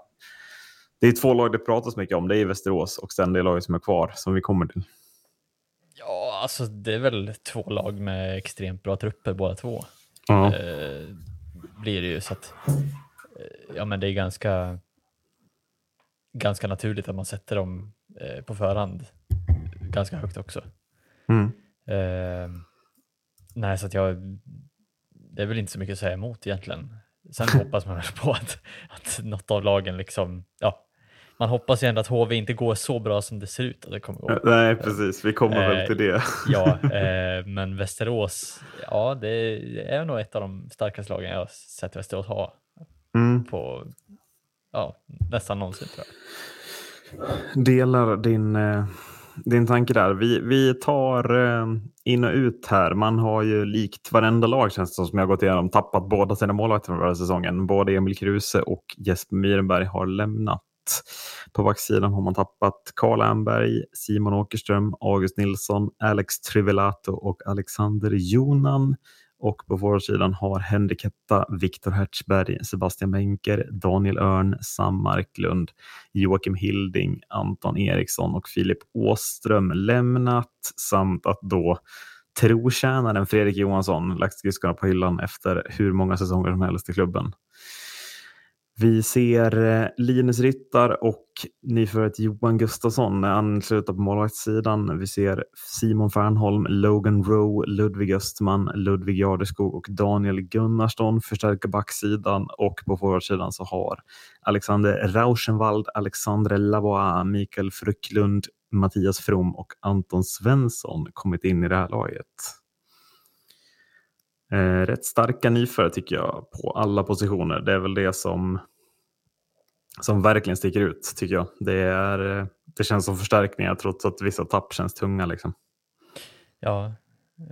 Det är två lag det pratas mycket om. Det är Västerås och sen det laget som är kvar som vi kommer till.
Ja, alltså det är väl två lag med extremt bra trupper båda två. Ja. Eh, blir det ju så att ja, men det är ganska ganska naturligt att man sätter dem eh, på förhand ganska högt också. Mm. Eh, nej, så att jag, det är väl inte så mycket att säga emot egentligen. Sen hoppas man väl på att, att något av lagen liksom, ja, man hoppas ju ändå att HV inte går så bra som det ser ut att det kommer gå.
Nej, precis. Vi kommer eh, väl till det.
ja, eh, men Västerås, ja, det är nog ett av de starkaste lagen jag har sett Västerås ha mm. på ja, nästan någonsin tror
jag. Delar din, eh, din tanke där. Vi, vi tar eh, in och ut här. Man har ju likt varenda lag känns det som jag gått igenom tappat båda sina målvakter från förra säsongen. Både Emil Kruse och Jesper Myrenberg har lämnat. På backsidan har man tappat Karl Amberg, Simon Åkerström, August Nilsson, Alex Trivelato och Alexander Jonan. Och på sidan har Henrik Hetta, Viktor Hertzberg, Sebastian Benker, Daniel Örn, Sam Marklund, Joakim Hilding, Anton Eriksson och Filip Åström lämnat samt att då trotjänaren Fredrik Johansson lagt skridskorna på hyllan efter hur många säsonger som helst i klubben. Vi ser eh, Linus Ryttar och nyförvärvet Johan Gustafsson ansluta på målvaktssidan. Vi ser Simon Fernholm, Logan Rowe, Ludvig Östman, Ludvig Jardeskog och Daniel Gunnarsson förstärka backsidan och på forwardsidan så har Alexander Rauschenwald, Alexandre Lavois, Mikael Frucklund, Mattias From och Anton Svensson kommit in i det här laget. Eh, rätt starka nyförare tycker jag på alla positioner. Det är väl det som, som verkligen sticker ut tycker jag. Det, är, eh, det känns som förstärkningar trots att vissa tapp känns tunga. Liksom.
Ja,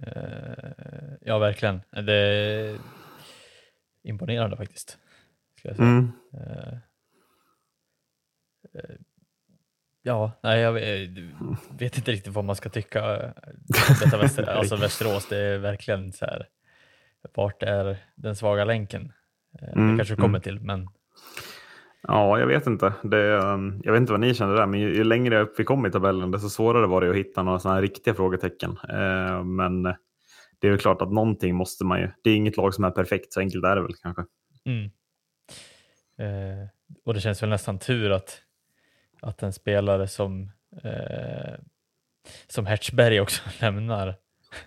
eh, ja, verkligen. Det är imponerande faktiskt. Ska jag säga. Mm. Eh, eh Ja, nej, jag vet inte riktigt vad man ska tycka. Detta Väster, alltså Västerås, det är verkligen så här vart är den svaga länken? Eh, det mm, kanske du kommer mm. till, men
Ja, jag vet inte. Det, um, jag vet inte vad ni känner där, men ju, ju längre upp vi kom i tabellen, desto svårare var det att hitta några sådana riktiga frågetecken. Eh, men det är väl klart att någonting måste man ju. Det är inget lag som är perfekt, så enkelt är det väl kanske. Mm.
Eh, och det känns väl nästan tur att, att en spelare som, eh, som Hertzberg också lämnar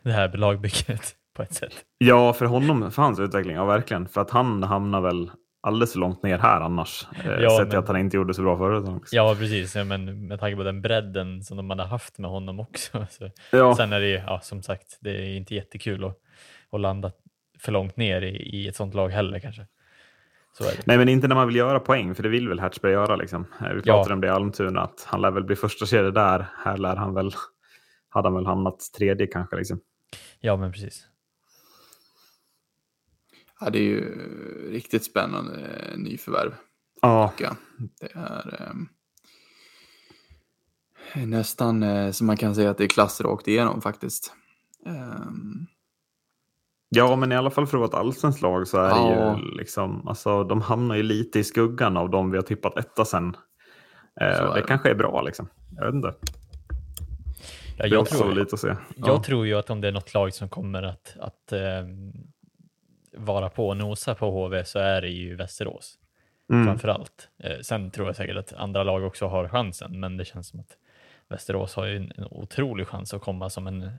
det här lagbygget på ett sätt.
Ja, för honom, för hans utveckling, ja verkligen. För att han hamnar väl alldeles för långt ner här annars. Eh, ja, sett men... att han inte gjorde så bra förut. Också.
Ja, precis. Ja, men med tanke på den bredden som de hade haft med honom också. Så. Ja. Sen är det ju, ja, som sagt, det är inte jättekul att, att landa för långt ner i, i ett sånt lag heller kanske.
Nej, men inte när man vill göra poäng, för det vill väl Hertzberg göra. Liksom. Eh, vi pratade ja. om det i Almtuna, att han lär väl bli första kedja där. Här lär han väl, hade han väl hamnat tredje kanske. Liksom.
Ja, men precis.
Ja, det är ju riktigt spännande eh, nyförvärv.
Ja.
Det är eh, nästan eh, som man kan säga att det är klass rakt igenom faktiskt. Um...
Ja, men i alla fall för att vara ett allsvenskt lag så är ja. det ju liksom, alltså de hamnar ju lite i skuggan av de vi har tippat etta sen. Eh, det kanske är bra liksom. Jag vet inte.
Ja, jag, tror, lite att se. jag tror ju att om det är något lag som kommer att, att um vara på och nosa på HV så är det ju Västerås mm. framför allt. Eh, sen tror jag säkert att andra lag också har chansen, men det känns som att Västerås har ju en, en otrolig chans att komma som en,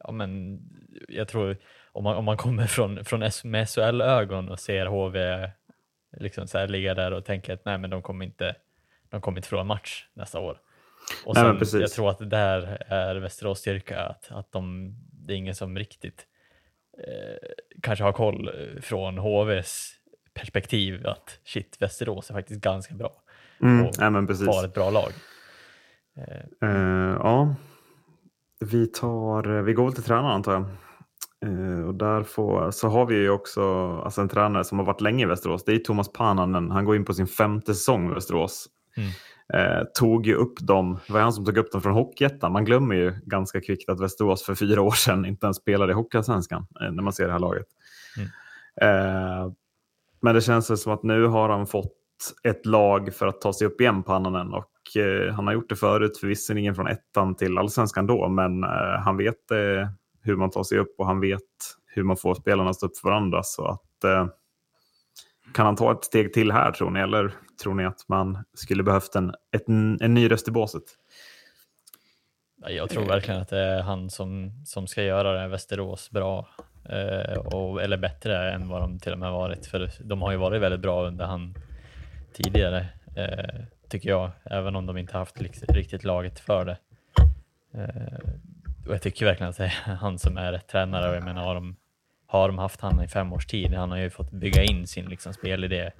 ja men jag tror om man, om man kommer från, från med SHL-ögon och ser HV liksom så här ligga där och tänker att nej men de kommer inte, de kommer inte förlora match nästa år. Och sen, nej, jag tror att det där är Västerås styrka, att, att de, det är ingen som riktigt kanske har koll eh, från HVs perspektiv att shit, Västerås är faktiskt ganska bra.
Mm, och ja,
var ett bra lag.
Eh. Uh, ja, vi, tar, vi går väl till tränaren antar jag. Uh, och där får, så har vi ju också alltså en tränare som har varit länge i Västerås. Det är Thomas Pananen. Han går in på sin femte säsong i Västerås. Mm eh, tog ju upp dem, det var han som tog upp dem från Hockeyettan. Man glömmer ju ganska kvickt att Västerås för fyra år sedan inte ens spelade i Hockeyallsvenskan eh, när man ser det här laget. Mm. Eh, men det känns som att nu har han fått ett lag för att ta sig upp igen på Annanen och eh, han har gjort det förut, för visserligen från ettan till allsvenskan då, men eh, han vet eh, hur man tar sig upp och han vet hur man får spelarna att stå upp för varandra. Så att kan han ta ett steg till här tror ni? Eller tror ni att man skulle behövt en, ett, en ny röst i båset?
Jag tror verkligen att det är han som, som ska göra det Västerås bra. Eh, och, eller bättre än vad de till och med varit. För de har ju varit väldigt bra under han tidigare, eh, tycker jag. Även om de inte haft riktigt laget för det. Eh, och jag tycker verkligen att det är han som är rätt tränare. Och jag menar, har de har de haft han i fem års tid. Han har ju fått bygga in sin liksom, spelidé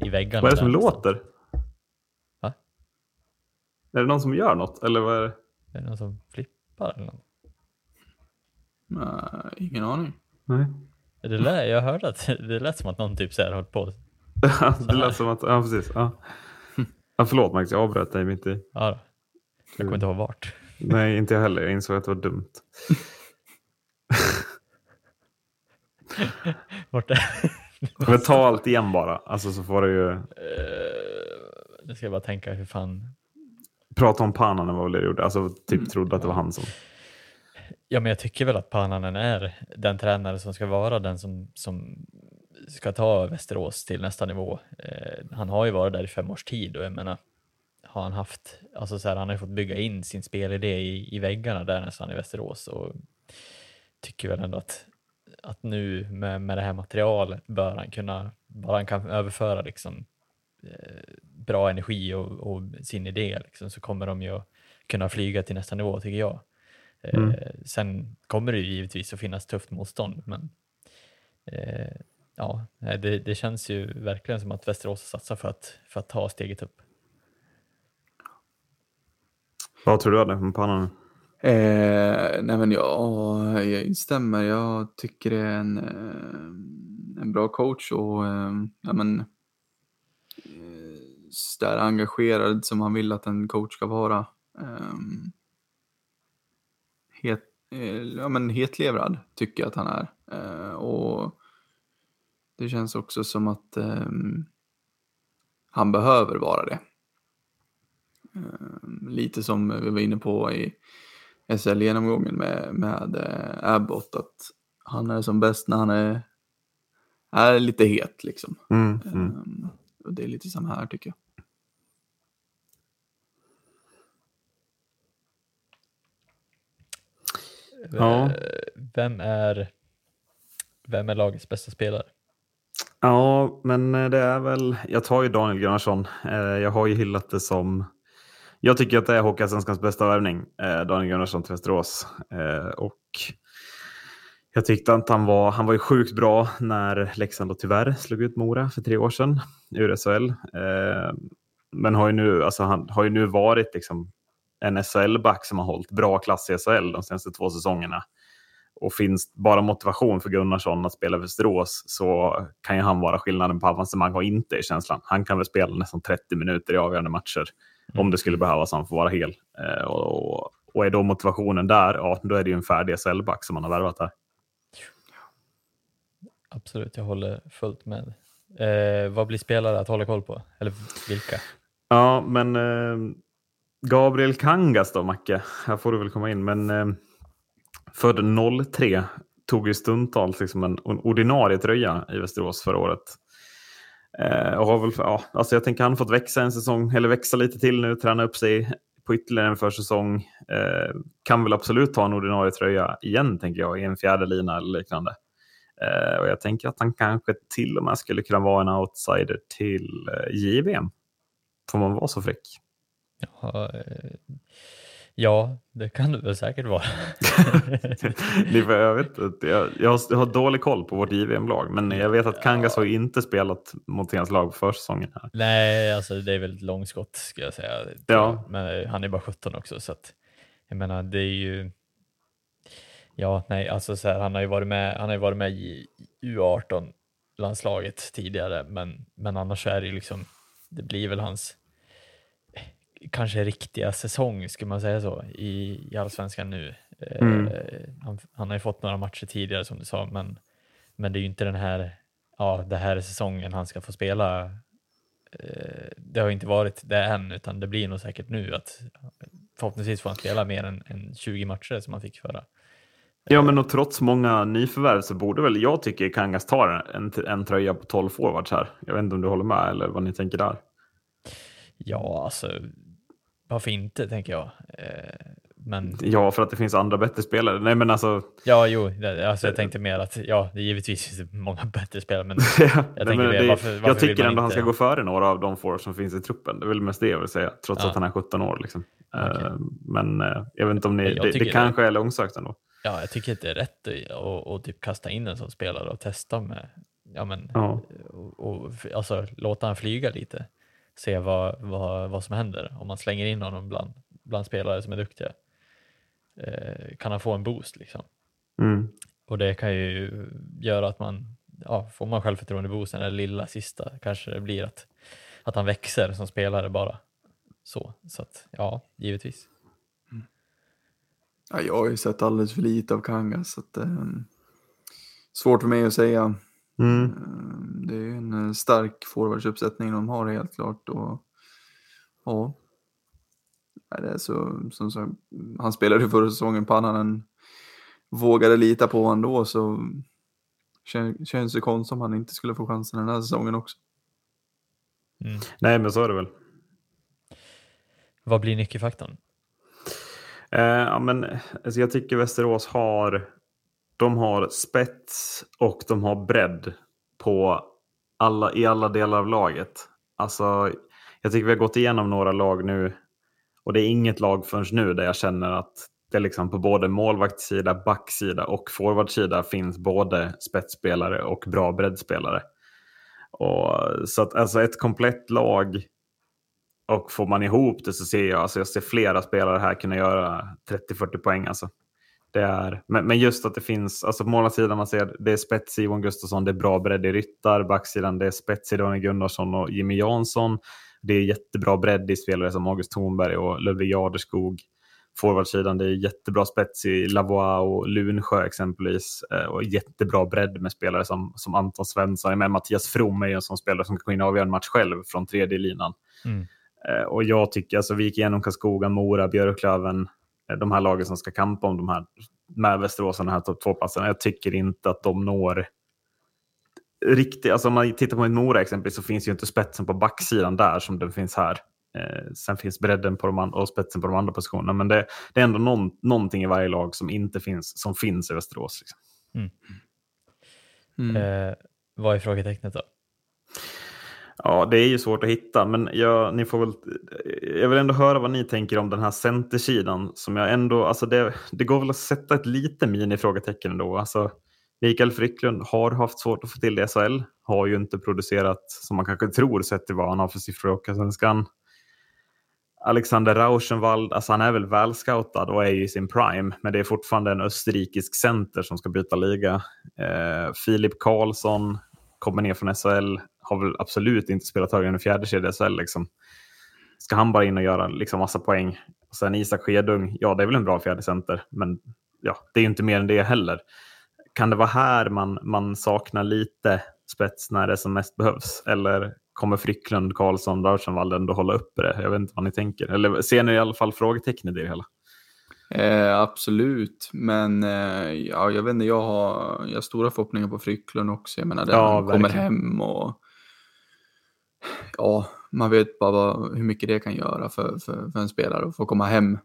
i väggarna.
Vad är det som låter? Va? Är det någon som gör något? Eller vad är det?
Är det någon som flippar eller något?
Nej, ingen aning.
Nej.
Det lät, jag hörde att det lät som att någon typ så här höll på.
det lät som att, ja precis. Ja. Ja, förlåt Max, jag avbröt dig mitt i.
Ja, då. jag kommer inte ihåg vart.
Nej, inte jag heller. Jag insåg att det var dumt.
Borta.
Men ta allt igen bara, alltså så får du ju... Uh,
nu ska jag bara tänka hur fan...
Prata om Pananen var väl det du gjorde, alltså typ mm. trodde att det var han som...
Ja, men jag tycker väl att Pananen är den tränare som ska vara den som, som ska ta Västerås till nästa nivå. Eh, han har ju varit där i fem års tid och jag menar, har han haft, alltså så här, han har fått bygga in sin spelidé i, i väggarna där nästan i Västerås och tycker väl ändå att, att nu med, med det här materialet bör han kunna, bara han kan överföra liksom eh, bra energi och, och, sin idé liksom, så kommer de ju kunna flyga till nästa nivå tycker jag. Eh, mm. sen kommer det ju givetvis att finnas tufft motstånd men eh, ja, det, det, känns ju verkligen som att Västerås satsar för att, för att ta steget upp.
Vad tror du om pannan?
Eh, nej men ja, jag instämmer. Jag tycker det är en, eh, en bra coach och eh, ja, men, eh, där engagerad som han vill att en coach ska vara. Eh, het, eh, ja, men hetlevrad tycker jag att han är. Eh, och det känns också som att han behöver vara det. Lite som vi var inne på i SL-genomgången med, med uh, Abbott, att han är som bäst när han är, är lite het liksom. Mm, mm. och det är lite samma här tycker jag.
Ja. Eh, vem är, vem är lagets bästa spelare?
Ja, men eh, det är väl, jag tar ju Daniel Gunnarsson. Eh, jag har ju hyllat det som, jag tycker att det är Hockeyallsvenskans bästa värvning, eh, Daniel Gunnarsson till Västerås. Eh, och jag tyckte att han var, han var ju sjukt bra när Leksand då tyvärr slog ut Mora för tre år sedan ur SHL. Eh, men har ju nu, alltså han har ju nu varit liksom en SHL-back som har hållit bra klass i SHL de senaste två säsongerna. Och finns bara motivation för Gunnarsson att spela Västerås så kan ju han vara skillnaden på avancemang och inte i känslan. Han kan väl spela nästan 30 minuter i avgörande matcher mm. om det skulle behövas han får vara hel. Eh, och, och, är då motivationen där, ja, då är det ju en färdig SHL-back som man har värvat här.
Absolut, jag håller fullt med. Eh, vad blir spelare att hålla koll på? Eller vilka?
Ja, men eh, Gabriel Kangas då, Macke. Här får du väl komma in. Men eh, född 03 tog ju stundtals liksom en, en ordinarie tröja i Västerås förra året. Eh, och har väl, ja, alltså jag tänker han har fått växa en säsong, eller växa lite till nu, träna upp sig på ytterligare en försäsong. Eh, kan väl absolut ta en ordinarie tröja igen, tänker jag, i en fjärde lina eller liknande. Eh, och jag tänker att han kanske till och med skulle kunna vara en outsider till eh, JVM. Får man vara så fräck?
Ja, eh, ja, det kan du väl säkert vara.
jag, vet jag, jag, har, dålig koll på vårt JVM-lag, men jag vet att Kangas ja. har inte spelat mot hans lag på försäsongen. Här.
Nej, alltså det är väl ett långskott ska jag säga. Ja. Men han är bara 17 också, så att, jag menar, det är ju Ja, nej, alltså så här, han har ju varit med, han har varit med i U18 landslaget tidigare, men, men annars är det ju liksom, det blir väl hans kanske riktiga säsong, skulle man säga så, i, i allsvenskan nu. Mm. Eh, han, han, har ju fått några matcher tidigare som du sa, men, men det är ju inte den här, ja, det här är säsongen han ska få spela. Eh, det har inte varit det än, utan det blir nog säkert nu att förhoppningsvis får han spela mer än, än 20 matcher som han fick förra.
Ja, men och trots många nyförvärv så borde väl jag tycker Kangas tar en, en tröja på 12 forwards här. Jag vet inte om du håller med eller vad ni tänker där.
Ja, alltså varför inte, tänker jag. Eh, men...
Ja, för att det finns andra bättre spelare. Nej, men alltså...
Ja, jo, alltså jag tänkte mer att ja, det givetvis finns många bättre spelare, men jag,
men det, varför, varför jag tycker ändå inte... han ska gå före några av de får som finns i truppen. Det är väl mest det jag vill säga, trots ja. att han är 17 år. Liksom. Okay. Uh, men uh, jag vet inte om ni, det, det kanske är långsökt ändå.
Ja, jag tycker att det är rätt att, att typ kasta in en som spelare och testa med, ja men, ja. Och, och, alltså låta han flyga lite se vad, vad, vad som händer om man slänger in honom bland, bland spelare som är duktiga. Eh, kan han få en boost liksom? Mm. Och det kan ju göra att man, ja, får man självförtroende boosten, eller lilla sista kanske det blir att, att han växer som spelare bara. Så, så att ja, givetvis. Mm.
Ja, jag har ju sett alldeles för lite av Kanga så att, eh, svårt för mig att säga Mm. Ehm, det är en eh, stark forwardsuppsättning de har helt klart. Och, ja, det är så, som så, han spelade förra säsongen, Pannanen vågade lita på ändå så Kän, känns det konstigt om han inte skulle få chansen den här säsongen också.
Mm. Nej, men så är det väl.
Vad blir nyckelfaktorn?
Eh, ja, men, alltså jag tycker Västerås har, de har spets och de har bredd på alla, i alla delar av laget. Alltså, jag tycker vi har gått igenom några lag nu och det är inget lag förrän nu där jag känner att det liksom på både målvaktssida, backsida och forwardsida finns både spetsspelare och bra breddspelare. Och, så att alltså ett komplett lag och får man ihop det så ser jag, alltså jag ser flera spelare här kunna göra 30-40 poäng. Alltså. Det är, men, men just att det finns, alltså på målsidan man ser det är spets i Johan Gustafsson, det är bra bredd i Ryttar, backsidan det är spets i Daniel Gunnarsson och Jimmy Jansson. Det är jättebra bredd i spelare som August Thornberg och Ludvig Jadeskog. Forwardsidan det är jättebra spets i Lavois och Lunsjö exempelvis. Eh, och jättebra bredd med spelare som, som Anton Svensson. Men Mattias From är ju en sån spelare som kan gå in och avgöra en match själv från tredje linan. Mm. Eh, och jag tycker, alltså vi gick igenom Karlskoga, Mora, Björklöven, de här lagen som ska kampa om de här med Västerås, de här topp två-platserna. Jag tycker inte att de når riktigt, alltså om man tittar på Mora exempelvis så finns ju inte spetsen på backsidan där som den finns här. Eh, sen finns bredden på de och spetsen på de andra positionerna. Men det, det är ändå någon, någonting i varje lag som inte finns, som finns i Västerås. Liksom. Mm.
Mm. Eh, vad är frågetecknet då?
Ja, det är ju svårt att hitta, men jag, ni får väl, jag vill ändå höra vad ni tänker om den här centersidan. Som jag ändå, alltså det, det går väl att sätta ett lite minifrågetecken ändå. Alltså, Mikael Frycklund har haft svårt att få till det i SHL. Har ju inte producerat som man kanske tror sett till vad han har för siffror i Hockeyallsvenskan. Alexander Rauschenwald, alltså han är väl välscoutad och är ju i sin prime, men det är fortfarande en österrikisk center som ska byta liga. Eh, Filip Karlsson kommer ner från SHL, har väl absolut inte spelat högre än en fjärde kedja i SHL. Liksom. Ska han bara in och göra liksom, massa poäng? Och sen Isak Skedung, ja det är väl en bra fjärde center, men ja, det är inte mer än det heller. Kan det vara här man, man saknar lite spets när det som mest behövs? Eller kommer Frycklund, Karlsson, Rauschenwald ändå hålla uppe det? Jag vet inte vad ni tänker. Eller ser ni i alla fall frågetecken i det hela?
Eh, absolut, men eh, ja, jag vet inte, jag har, jag har stora förhoppningar på Frycklund också. Jag menar, där ja, han kommer hem och ja, man vet bara vad, hur mycket det kan göra för, för, för en spelare att få komma hem.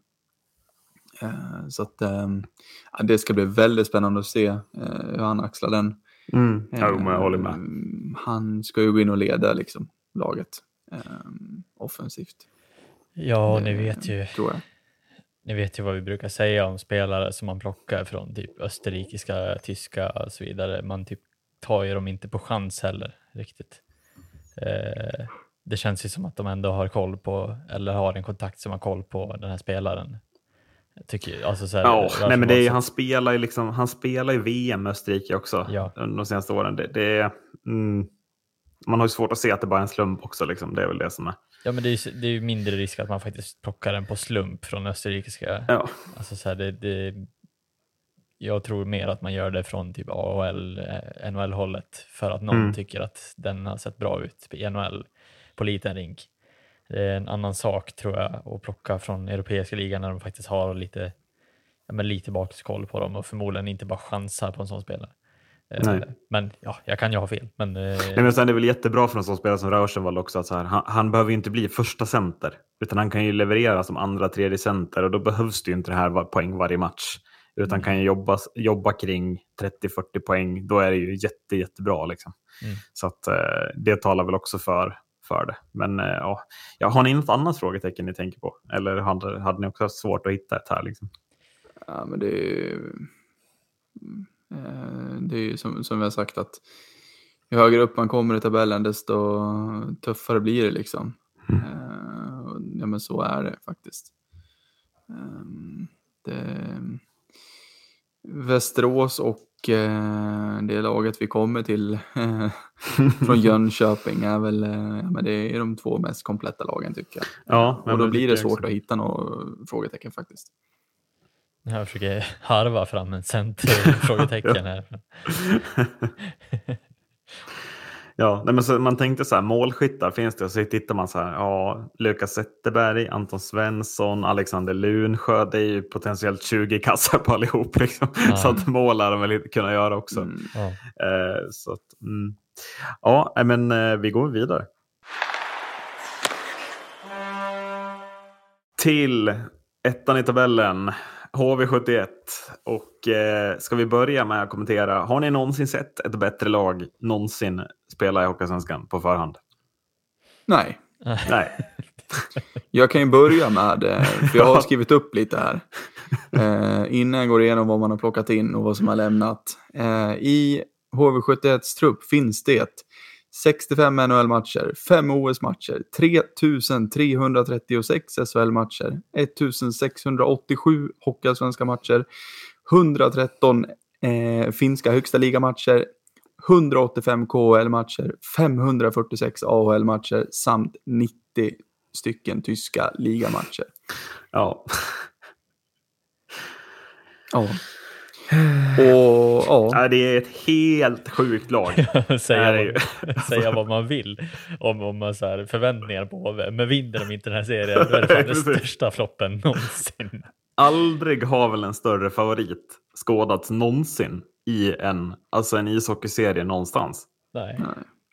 Eh, så att eh, det ska bli väldigt spännande att se eh, hur han axlar den.
Mm. Ja, jag håller med.
Han ska ju gå in och leda liksom, laget offensivt.
Ja, ni vet ju. Tror jag. Ni vet ju vad vi brukar säga om spelare som man plockar från typ österrikiska, tyska och så vidare. Man typ tar ju dem inte på chans heller riktigt. Eh, det känns ju som att de ändå har koll på, eller har en kontakt som har koll på den här spelaren. tycker, alltså så här,
ja, nej, men det är, han, spelar ju liksom, han spelar ju VM med Österrike också ja. under de senaste åren. Det, det är, mm, man har ju svårt att se att det bara är en slump också. Liksom. Det är väl det som är.
Ja, men det är, ju, det är mindre risk att man faktiskt plockar den på slump från österrikiska. Ja. Alltså så här, det, det, jag tror mer att man gör det från typ AHL, eh, NHL-hållet för att någon mm. tycker att den har sett bra ut i NHL på liten rink. Det är en annan sak tror jag att plocka från europeiska ligan när de faktiskt har lite, ja, men lite bakskoll på dem och förmodligen inte bara chansar på en sån spelare. Eh, Nej. Men ja, jag kan ju ha fel. Men,
eh, Nej, men sen är det väl jättebra för en sån spelare som Rauschenwald också att så här, han, han, behöver ju inte bli första center utan han kan ju leverera som andra, tredje center och då behövs det ju inte det här poäng varje match. Utan mm. kan ju jobba, jobba kring 30-40 poäng, då är det ju jätte, jättebra. Liksom. Mm. Så att, eh, det talar väl också för, för det. Men ja, har ni något annat frågetecken ni tänker på? Eller hade, hade ni också svårt att hitta ett här? Liksom?
Ja, men det är Eh, det är ju som, som vi har sagt att ju högre upp man kommer i tabellen desto tuffare blir det liksom. Mm. Eh, ja men så är det faktiskt. Ehm, det, Västerås och eh, det laget vi kommer till från Jönköping är väl ja, men det är de två mest kompletta lagen tycker jag. Ja, och då blir det svårt att hitta några frågetecken faktiskt.
Jag försöker harva fram en center frågetecken här.
Ja, nej, men så man tänkte så här, målskyttar finns det och så tittar man så här, ja, Lukas Zetterberg, Anton Svensson, Alexander Lunsjö, det är ju potentiellt 20 kassar på allihop. Liksom. Ja. Så att mål de väl inte kunnat göra också. Mm. Ja. Eh, så att, mm. ja, men eh, vi går vidare. Till ettan i tabellen, HV71. Och eh, ska vi börja med att kommentera, har ni någonsin sett ett bättre lag någonsin spela i Hockeysvenskan på förhand?
Nej.
Nej.
Jag kan ju börja med, eh, för jag har skrivit upp lite här. Eh, innan jag går igenom vad man har plockat in och vad som har lämnat. Eh, I HV71s trupp finns det 65 NHL-matcher, 5 OS-matcher, 3336 SHL-matcher, 1687 Hockeyallsvenska matcher, 113 eh, finska högsta ligamatcher, 185 KHL-matcher, 546 AHL-matcher samt 90 stycken tyska ligamatcher.
Ja.
Ja. Och, ja.
ja. det är ett helt sjukt lag.
säga, vad, säga vad man vill om, om man så här förväntningar på HV. Men vinner de inte den här serien då är det fan den största floppen någonsin.
Aldrig har väl en större favorit skådats någonsin i en, alltså en ishockeyserie någonstans.
Nej.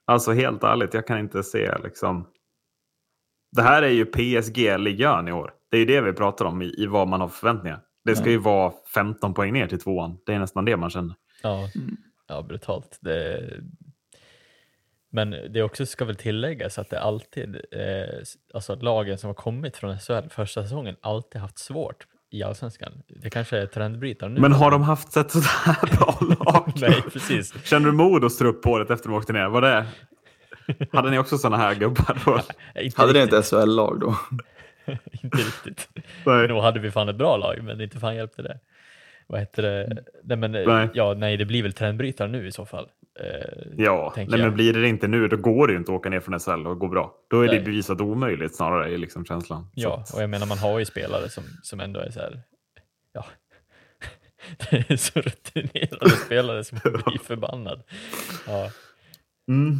Alltså helt ärligt, jag kan inte se liksom. Det här är ju PSG-ligan i år. Det är ju det vi pratar om i, i vad man har förväntningar. Det ska ju vara 15 poäng ner till tvåan. Det är nästan det man känner.
Ja, mm. ja brutalt. Det... Men det också ska väl tilläggas att det alltid, eh, alltså lagen som har kommit från SHL första säsongen alltid haft svårt i allsvenskan. Det kanske är trendbrytare nu.
Men har de haft sett sådär bra lag?
Nej, precis.
Känner du Modos trupp på året efter de åkte ner? Var det? Hade ni också sådana här gubbar då?
Nej, Hade ni inte SHL-lag då?
inte riktigt. Nej. Hade vi fan ett bra lag, men inte fan hjälpte det. Vad heter det? Nej, men, nej. Ja, nej, det blir väl trendbrytare nu i så fall.
Eh, ja, nej, men blir det inte nu, då går det ju inte att åka ner från SL och gå bra. Då är nej. det bevisat omöjligt snarare, är liksom känslan.
Ja, och jag menar man har ju spelare som, som ändå är så här, ja, det är så rutinerade spelare som blir förbannad. Ja.
Mm.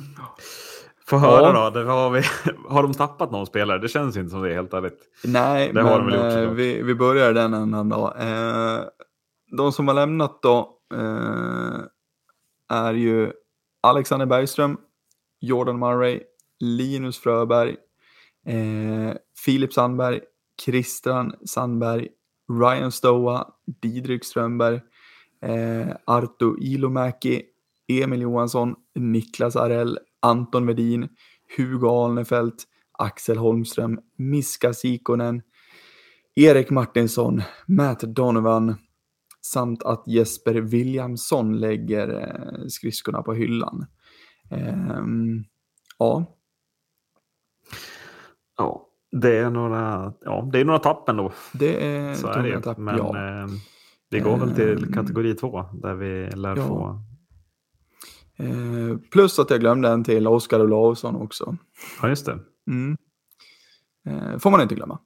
Få höra ja. då, har, vi, har de tappat någon spelare? Det känns inte som det helt ärligt.
Nej, det men gjort, eh, vi, vi börjar den änden då. Eh, de som har lämnat då eh, är ju Alexander Bergström, Jordan Murray, Linus Fröberg, eh, Filip Sandberg, Christian Sandberg, Ryan Stoa, Didrik Strömberg, eh, Arto Ilomäki, Emil Johansson, Niklas Arell, Anton Vedin, Hugo Alnefelt, Axel Holmström, Miska Sikonen, Erik Martinsson, Matt Donovan samt att Jesper Williamson lägger eh, skridskorna på hyllan. Ehm, ja.
Ja, det är några, ja, det är några tapp ändå.
Det är, Så är det. Tapp,
Men
ja.
eh, vi går väl till ehm, kategori två där vi lär ja. få
Eh, plus att jag glömde en till, Oskar Olausson också.
Ja, just det.
Mm. Eh, får man inte glömma.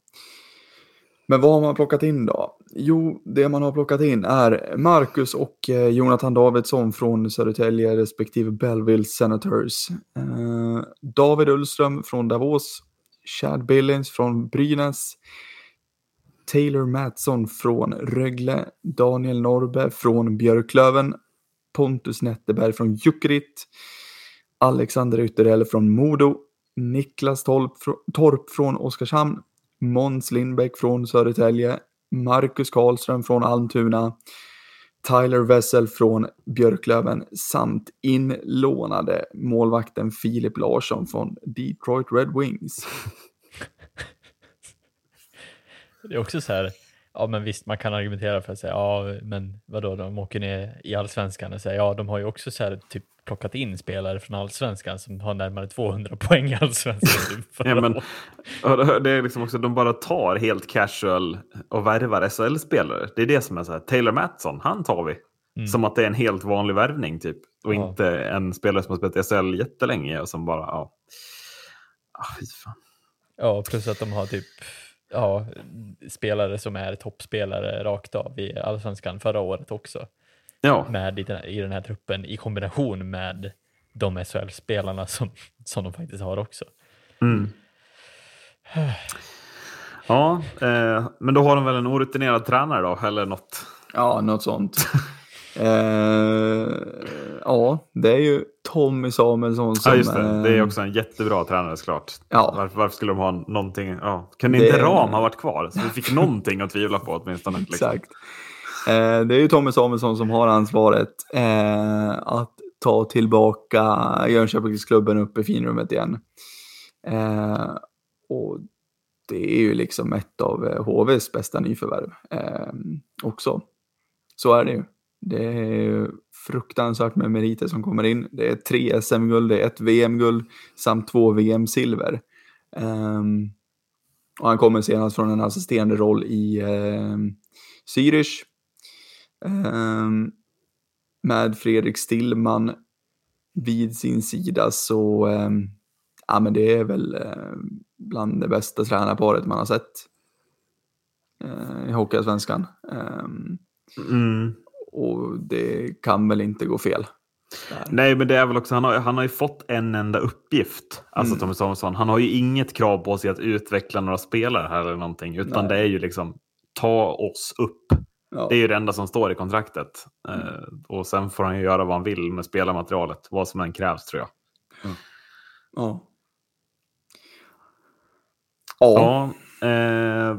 Men vad har man plockat in då? Jo, det man har plockat in är Marcus och eh, Jonathan Davidsson från Södertälje respektive Belleville Senators. Eh, David Ullström från Davos. Chad Billings från Brynäs. Taylor Mattsson från Rögle. Daniel Norbe från Björklöven. Pontus Netterberg från Jukurit, Alexander Ytterell från Modo, Niklas Torp från Oskarshamn, Måns Lindbäck från Södertälje, Marcus Karlström från Almtuna, Tyler Wessel från Björklöven samt inlånade målvakten Filip Larsson från Detroit Red Wings.
Det är också så här, Ja, men visst, man kan argumentera för att säga, ja, men vadå, de åker ner i allsvenskan och säger, ja, de har ju också så här, typ plockat in spelare från allsvenskan som har närmare 200 poäng i allsvenskan. Typ
ja, men, det är liksom också, de bara tar helt casual och värvar SHL-spelare. Det är det som är så här, Taylor Mattsson, han tar vi. Mm. Som att det är en helt vanlig värvning typ. Och ja. inte en spelare som har spelat i SHL jättelänge och som bara, ja. Ah, fan.
Ja, plus att de har typ ja, spelare som är toppspelare rakt av i allsvenskan förra året också.
Ja.
Med i den, här, i den här truppen i kombination med de SHL-spelarna som, som de faktiskt har också.
Mm. Ja, eh, men då har de väl en orutinerad tränare då, eller något?
Ja, något sånt. eh, ja, det är ju Tommy Samuelsson som...
Ja, just det. Det är också en jättebra tränare såklart. Ja. Varför, varför skulle de ha någonting? Ja. Kunde inte Ram ha varit kvar? Så vi fick någonting att tvivla på åtminstone. Liksom.
Exakt. Eh, det är ju Tommy Samuelsson som har ansvaret eh, att ta tillbaka Jönköpingsklubben upp i finrummet igen. Eh, och det är ju liksom ett av HVs bästa nyförvärv eh, också. Så är det ju. Det är fruktansvärt med meriter som kommer in. Det är tre SM-guld, det är ett VM-guld samt två VM-silver. Um, ehm, och han kommer senast från en assisterande roll i um, Zürich. Um, med Fredrik Stillman vid sin sida så um, ja, men det är väl uh, bland det bästa tränarparet man har sett uh, i Hockeyallsvenskan. Um, mm. Och det kan väl inte gå fel.
Där. Nej, men det är väl också, han har, han har ju fått en enda uppgift, alltså mm. Tommy Samuelsson. Han har ju inget krav på sig att utveckla några spelare här eller någonting, utan Nej. det är ju liksom ta oss upp. Ja. Det är ju det enda som står i kontraktet. Mm. Uh, och sen får han ju göra vad han vill med spelarmaterialet, vad som än krävs tror jag. Mm. Ja. Ja. ja eh,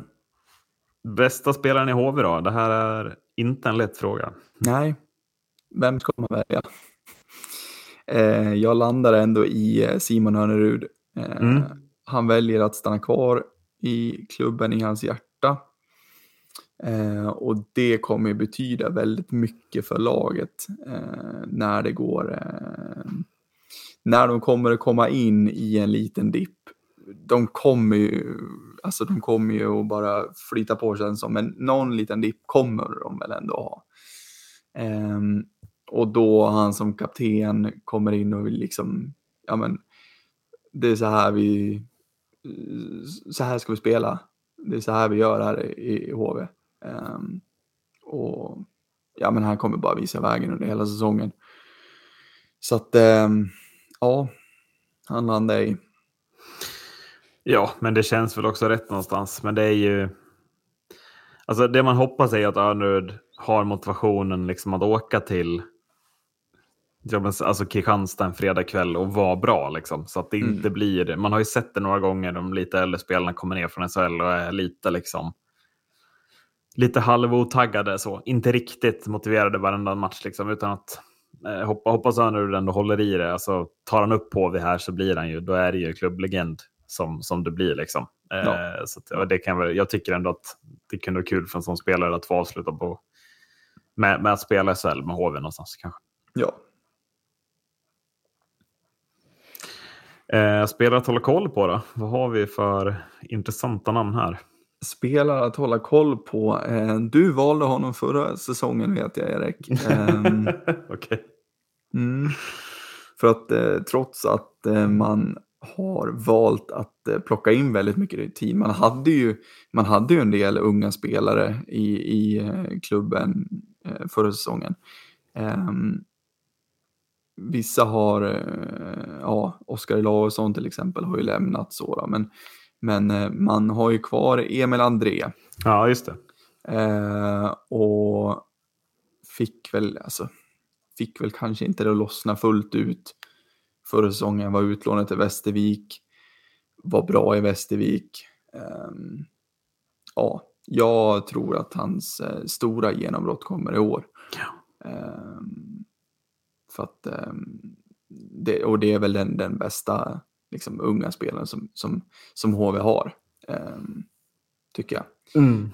bästa spelaren i HV då? Det här är inte en lätt fråga.
Nej, vem ska man välja? Eh, jag landar ändå i eh, Simon Önnerud. Eh, mm. Han väljer att stanna kvar i klubben i hans hjärta. Eh, och det kommer betyda väldigt mycket för laget eh, när det går, eh, när de kommer att komma in i en liten dipp. De kommer ju alltså de kommer ju att bara flyta på känns som, men någon liten dipp kommer de väl ändå ha. Ehm, och då han som kapten kommer in och vill liksom, ja men, det är så här vi, så här ska vi spela. Det är så här vi gör här i, i HV. Ehm, och ja, men han kommer bara visa vägen under hela säsongen. Så att, ehm, ja, han landar i
Ja, men det känns väl också rätt någonstans. Men det är ju... Alltså det man hoppas är att Örnrud har motivationen liksom att åka till alltså Kristianstad en fredagkväll och vara bra. Liksom, så att det inte mm. blir... Man har ju sett det några gånger, de lite äldre spelarna kommer ner från SHL och är lite liksom lite halvotaggade så. Inte riktigt motiverade varenda match liksom, utan att eh, hoppas Örnrud ändå håller i det. Alltså, tar han upp på det här så blir han ju, då är det ju klubblegend som, som det blir. Liksom. Ja. Eh, så att, det kan jag tycker ändå att det kunde vara kul för en sån spelare att få avsluta på, med, med att spela SHL med HV någonstans kanske.
Ja.
Eh, spelare att hålla koll på då? Vad har vi för intressanta namn här?
Spelare att hålla koll på. Eh, du valde honom förra säsongen vet jag Erik.
Eh, Okej. Okay.
Mm, för att eh, trots att eh, man har valt att eh, plocka in väldigt mycket tid. Man hade ju, man hade ju en del unga spelare i, i eh, klubben eh, förra säsongen. Um, vissa har, ja, Oskar Larsson till exempel har ju lämnat så då, men, men man har ju kvar Emil André.
Ja, just det.
Uh, och fick väl, alltså, fick väl kanske inte det att lossna fullt ut förra säsongen, var utlånad till Västervik, var bra i Västervik. Um, ja, jag tror att hans uh, stora genombrott kommer i år. Ja. Um, för att, um, det, och det är väl den, den bästa liksom, unga spelaren som, som, som HV har, tycker jag. Mm.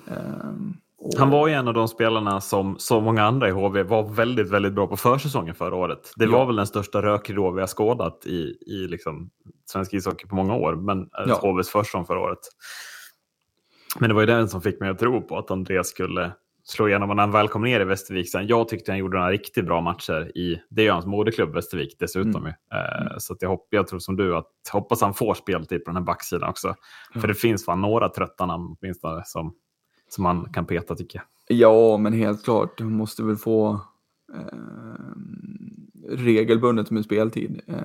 Han var ju en av de spelarna som så många andra i HV var väldigt, väldigt bra på försäsongen förra året. Det var väl den största rökridå vi har skådat i, i liksom svensk ishockey på många år, men eh, ja. HVs försäsong förra året. Men det var ju den som fick mig att tro på att Andreas skulle slå igenom när han väl kom ner i Västervik. Sen, jag tyckte han gjorde några riktigt bra matcher i, det är hans moderklubb Västervik dessutom. Mm. Uh, så jag, hopp, jag tror som du att hoppas han får speltid på den här backsidan också. Mm. För det finns fan några trötta namn åtminstone som som man kan peta tycker jag.
Ja, men helt klart. Hon måste väl få eh, regelbundet med speltid, eh,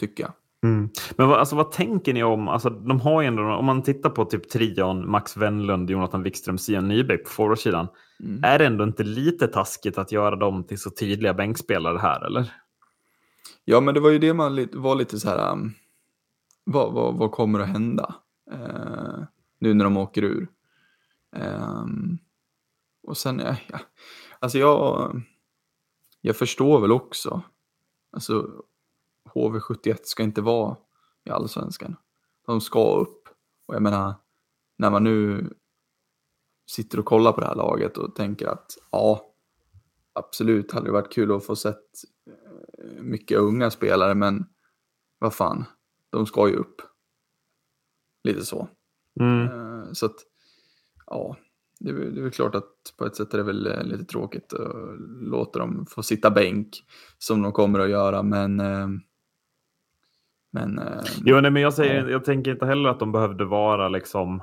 tycker jag.
Mm. Men vad, alltså, vad tänker ni om, alltså, de har ändå, om man tittar på typ trion, Max Wennlund, Jonathan Wikström, Sian Nybeck på forwardsidan. Mm. Är det ändå inte lite taskigt att göra dem till så tydliga bänkspelare här, eller?
Ja, men det var ju det man var lite så här, um, vad, vad, vad, kommer att hända uh, nu när de åker ur? Um, och sen, ja, ja, alltså jag, jag förstår väl också, alltså HV71 ska inte vara i allsvenskan. De ska upp. Och jag menar, när man nu sitter och kollar på det här laget och tänker att ja, absolut hade det varit kul att få sett eh, mycket unga spelare, men vad fan, de ska ju upp. Lite så. Mm. Eh, så att, ja, det är, det är väl klart att på ett sätt är det väl eh, lite tråkigt att låta dem få sitta bänk som de kommer att göra, men men, eh,
jo, nej, men jag, säger, ja. jag tänker inte heller att de behövde vara liksom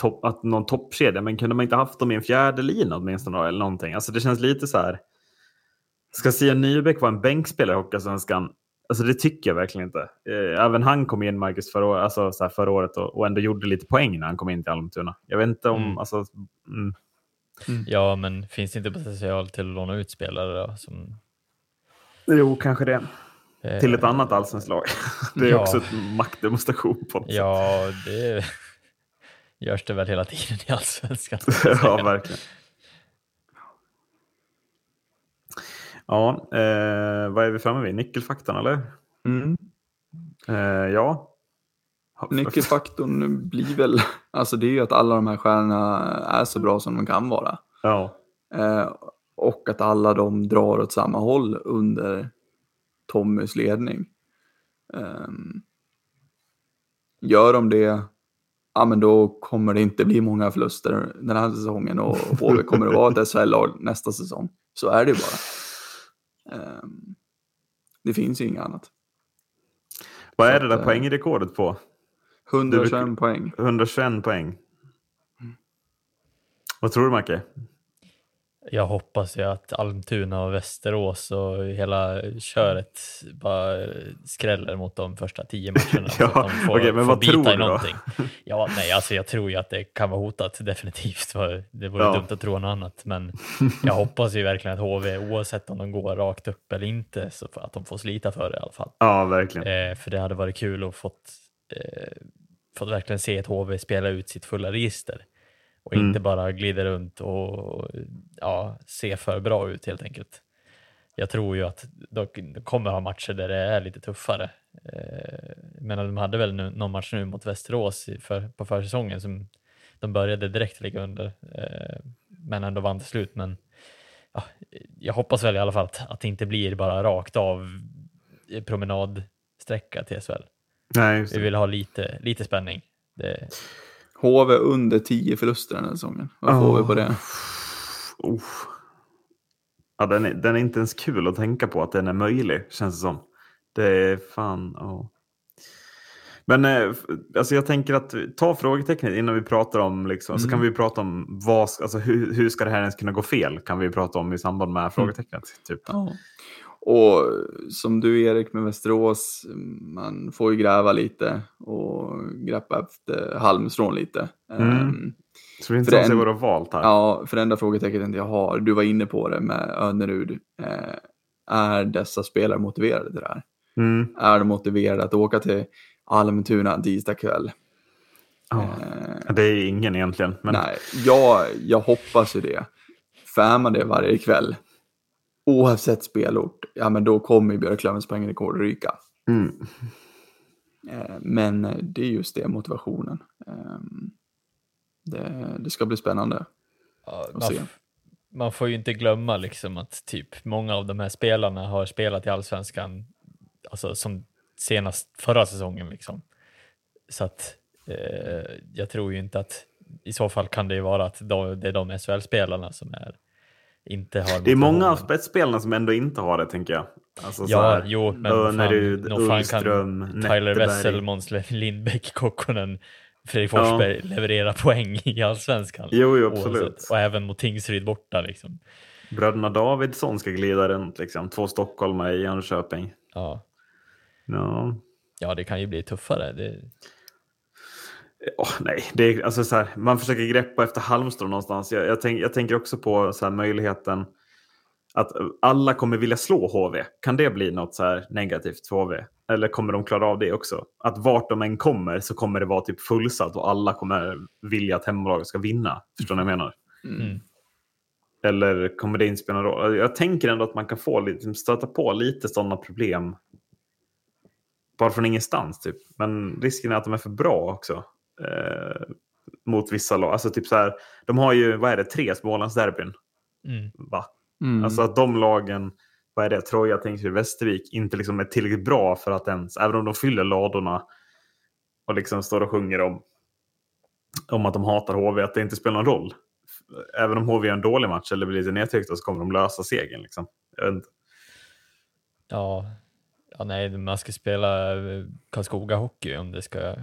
topp, att någon toppkedja, men kunde man inte haft dem i en fjärde lina åtminstone eller någonting? Alltså det känns lite så här. Ska Sia Nybeck vara en bänkspelare i Hockeysvenskan? Alltså det tycker jag verkligen inte. Eh, även han kom in, Marcus, förra, alltså, så här, förra året och, och, ändå gjorde lite poäng när han kom in till Almtuna. Jag vet inte om... Mm. Alltså, mm.
Mm. Ja, men finns det inte potential till att låna ut spelare då? Som...
Jo, kanske det. Till ett annat allsvenskt lag. Det är ja. också en maktdemonstration på något
Ja, sätt. det görs det väl hela tiden i allsvenskan.
ja, verkligen. Ja, eh, vad är vi framme vid? Nyckelfaktorn eller? Mm. Eh, ja.
Nyckelfaktorn blir väl, alltså det är ju att alla de här stjärnorna är så bra som de kan vara.
Ja.
Eh, och att alla de drar åt samma håll under Tommys ledning. Um, gör de det, ja men då kommer det inte bli många förluster den här säsongen och HV kommer att vara ett SHL-lag nästa säsong. Så är det ju bara. Um, det finns ju inget annat.
Vad är det där att, poängrekordet på?
121 poäng.
121 poäng. Mm. Vad tror du Macke?
Jag hoppas ju att Almtuna och Västerås och hela köret bara skräller mot de första tio matcherna.
ja, så att de får, okay, men får vad bita tror i någonting.
Ja, nej, alltså jag tror ju att det kan vara hotat definitivt. Det vore ja. dumt att tro något annat, men jag hoppas ju verkligen att HV, oavsett om de går rakt upp eller inte, så att de får slita för det i alla fall.
Ja, verkligen.
Eh, för det hade varit kul att fått, eh, fått verkligen se ett HV spela ut sitt fulla register och mm. inte bara glida runt och ja, se för bra ut helt enkelt. Jag tror ju att de kommer ha matcher där det är lite tuffare. Eh, men de hade väl nu, någon match nu mot Västerås för, på försäsongen som de började direkt ligga under, eh, men ändå vann till slut. Men ja, jag hoppas väl i alla fall att, att det inte blir bara rakt av promenadsträcka till SHL.
Nej,
Vi vill ha lite, lite spänning. Det...
HV under 10 förluster den här säsongen. Vad oh. får vi på det?
Oh. Ja, den, är, den är inte ens kul att tänka på att den är möjlig, känns det som. Det är fan... Oh. Men eh, alltså jag tänker att ta frågetecknet innan vi pratar om, liksom, mm. så kan vi prata om vad, alltså, hur, hur ska det här ens kunna gå fel? Kan vi prata om i samband med mm. frågetecknet. Typ.
Ja. Och som du Erik med Västerås, man får ju gräva lite och greppa efter halmstrån lite.
Mm. Um, så det är inte så vad du har valt här?
Ja, för det enda frågetecknet jag har, du var inne på det med Önnerud, eh, är dessa spelare motiverade till det här?
Mm.
Är de motiverade att åka till Almtuna tisdag kväll?
Oh. Eh, det är ingen egentligen. Men...
Nej, jag, jag hoppas ju det. För är man det varje kväll, oavsett spelort, ja men då kommer Björklövens poängrekord ryka.
Mm.
Eh, men det är just det, motivationen. Ehm, det, det ska bli spännande
ja, att se. Man får ju inte glömma liksom att typ många av de här spelarna har spelat i allsvenskan, alltså som senast förra säsongen liksom. Så att eh, jag tror ju inte att i så fall kan det ju vara att då, det är de SHL-spelarna som är inte har
Det är många av spetsspelarna som ändå inte har det, tänker jag.
Alltså, ja, här, jo, men Önerud, Ullström, Tyler Wessel, Måns Lindbäck, Kokkonen, Fredrik Forsberg ja. leverera poäng i allsvenskan.
Jo, jo absolut.
Oavsett. Och även mot Tingsryd borta. Liksom.
Bröderna Davidsson ska glida runt, liksom. två stockholmare i Jönköping.
Ja.
Ja.
ja, det kan ju bli tuffare. Det...
Oh, nej, det är, alltså, så här, man försöker greppa efter halmstrån någonstans. Jag, jag, tänk, jag tänker också på så här, möjligheten att alla kommer vilja slå HV. Kan det bli något så här negativt för HV? Eller kommer de klara av det också? Att vart de än kommer så kommer det vara typ fullsatt och alla kommer vilja att hemmalaget ska vinna. Förstår ni vad jag menar?
Mm.
Eller kommer det inte spela någon roll? Jag tänker ändå att man kan få lite, stöta på lite sådana problem. Bara från ingenstans typ. Men risken är att de är för bra också. Eh, mot vissa lag. Alltså typ så här, de har ju, vad är det, tre Smålandsderbyn.
Mm.
Va? Mm. Alltså att de lagen, vad är det, Troja, Tingsryd, Västervik, inte liksom är tillräckligt bra för att ens, även om de fyller ladorna och liksom står och sjunger om, om att de hatar HV, att det inte spelar någon roll. Även om HV gör en dålig match eller blir lite nedtryckta så kommer de lösa segern. Liksom.
Ja, ja, nej, man ska spela Karlskoga hockey om det ska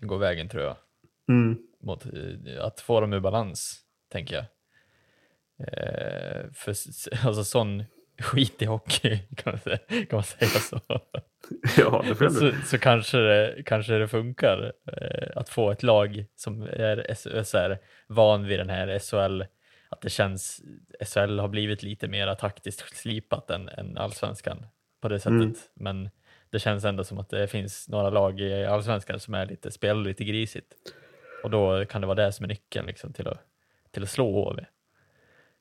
gå vägen tror jag.
Mm.
Mot, eh, att få dem ur balans, tänker jag. Eh, för alltså sån skit i hockey, kan man säga, kan man säga så.
ja, det
så, så kanske, det, kanske det funkar eh, att få ett lag som är SHL van vid den här SHL, att det känns, SHL har blivit lite mer taktiskt slipat än, än allsvenskan på det sättet. Mm. Men det känns ändå som att det finns några lag i allsvenskan som är lite, spelar lite grisigt. Och då kan det vara det som är nyckeln liksom, till, att, till att slå HV.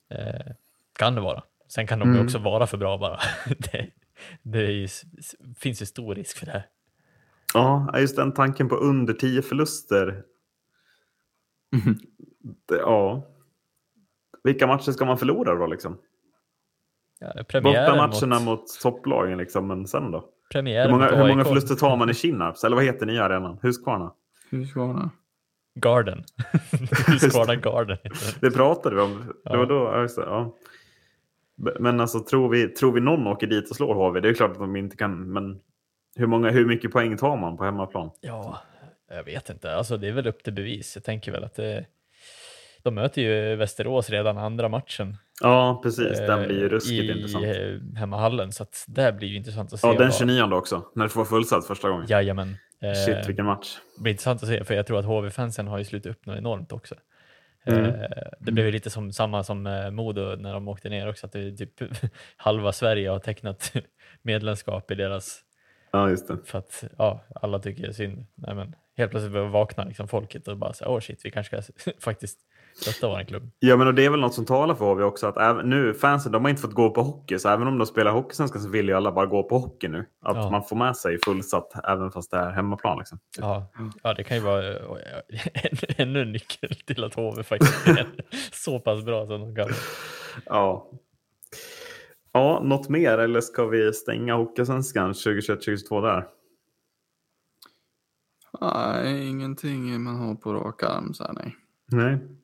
Eh, kan det vara. Sen kan de mm. också vara för bra bara. det, det ju, finns ju stor risk för det.
Ja, just den tanken på under 10 förluster. Mm. Det, ja. Vilka matcher ska man förlora då liksom?
Ja,
Bortamatcherna mot... mot topplagen liksom, men sen då? Hur många, hur många förluster tar man i Kinnarps? Eller vad heter nya arenan? Huskvarna?
Huskvarna.
Garden. Huskvarna Garden.
det pratade vi om. Det var då, ja. Men alltså tror vi, tror vi någon åker dit och slår HV? Det är klart att de inte kan, men hur, många, hur mycket poäng tar man på hemmaplan?
Ja, jag vet inte. Alltså det är väl upp till bevis. Jag tänker väl att det, de möter ju Västerås redan andra matchen.
Ja, precis. Den blir ju ruskigt i, intressant. I
hemmahallen, så att det blir ju intressant att se.
Ja, den 29 också, när det får fullsatt första gången.
Jajamän.
Shit, vilken match.
Det blir intressant att se, för jag tror att HV-fansen har ju slutat upp något enormt också. Mm. Eh, det blev ju lite som, samma som eh, Modo när de åkte ner också, att det typ halva Sverige har tecknat medlemskap i deras...
Ja, just det.
För att ja, alla tycker är synd. Nej, men helt plötsligt vaknar liksom folket och bara säger åh oh shit, vi kanske ska faktiskt stötta vår klubb.
Ja, men och det är väl något som talar för HV också. Att även, nu, fansen de har inte fått gå på hockey, så även om de spelar hockeysvenskan så vill ju alla bara gå på hockey nu. Att ja. man får med sig fullsatt även fast det är hemmaplan. Liksom.
Ja. ja, det kan ju vara ännu en nyckel till att HV faktiskt är så pass bra som de kan.
Ja. Ja, något mer eller ska vi stänga Hockeysvenskan 2021-2022 där?
Nej, ingenting man har på rak arm så här, nej.
Nej.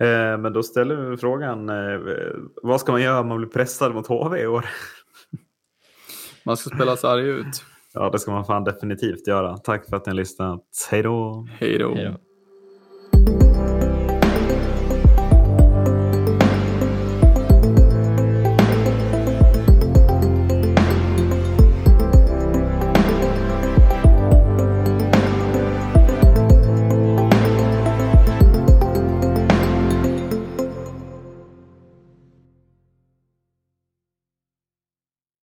Eh, men då ställer vi frågan, eh, vad ska man göra om man blir pressad mot HV i år?
Man ska spela sarg ut.
Ja, det ska man fan definitivt göra. Tack för att ni har lyssnat. Hej då!
Hej då!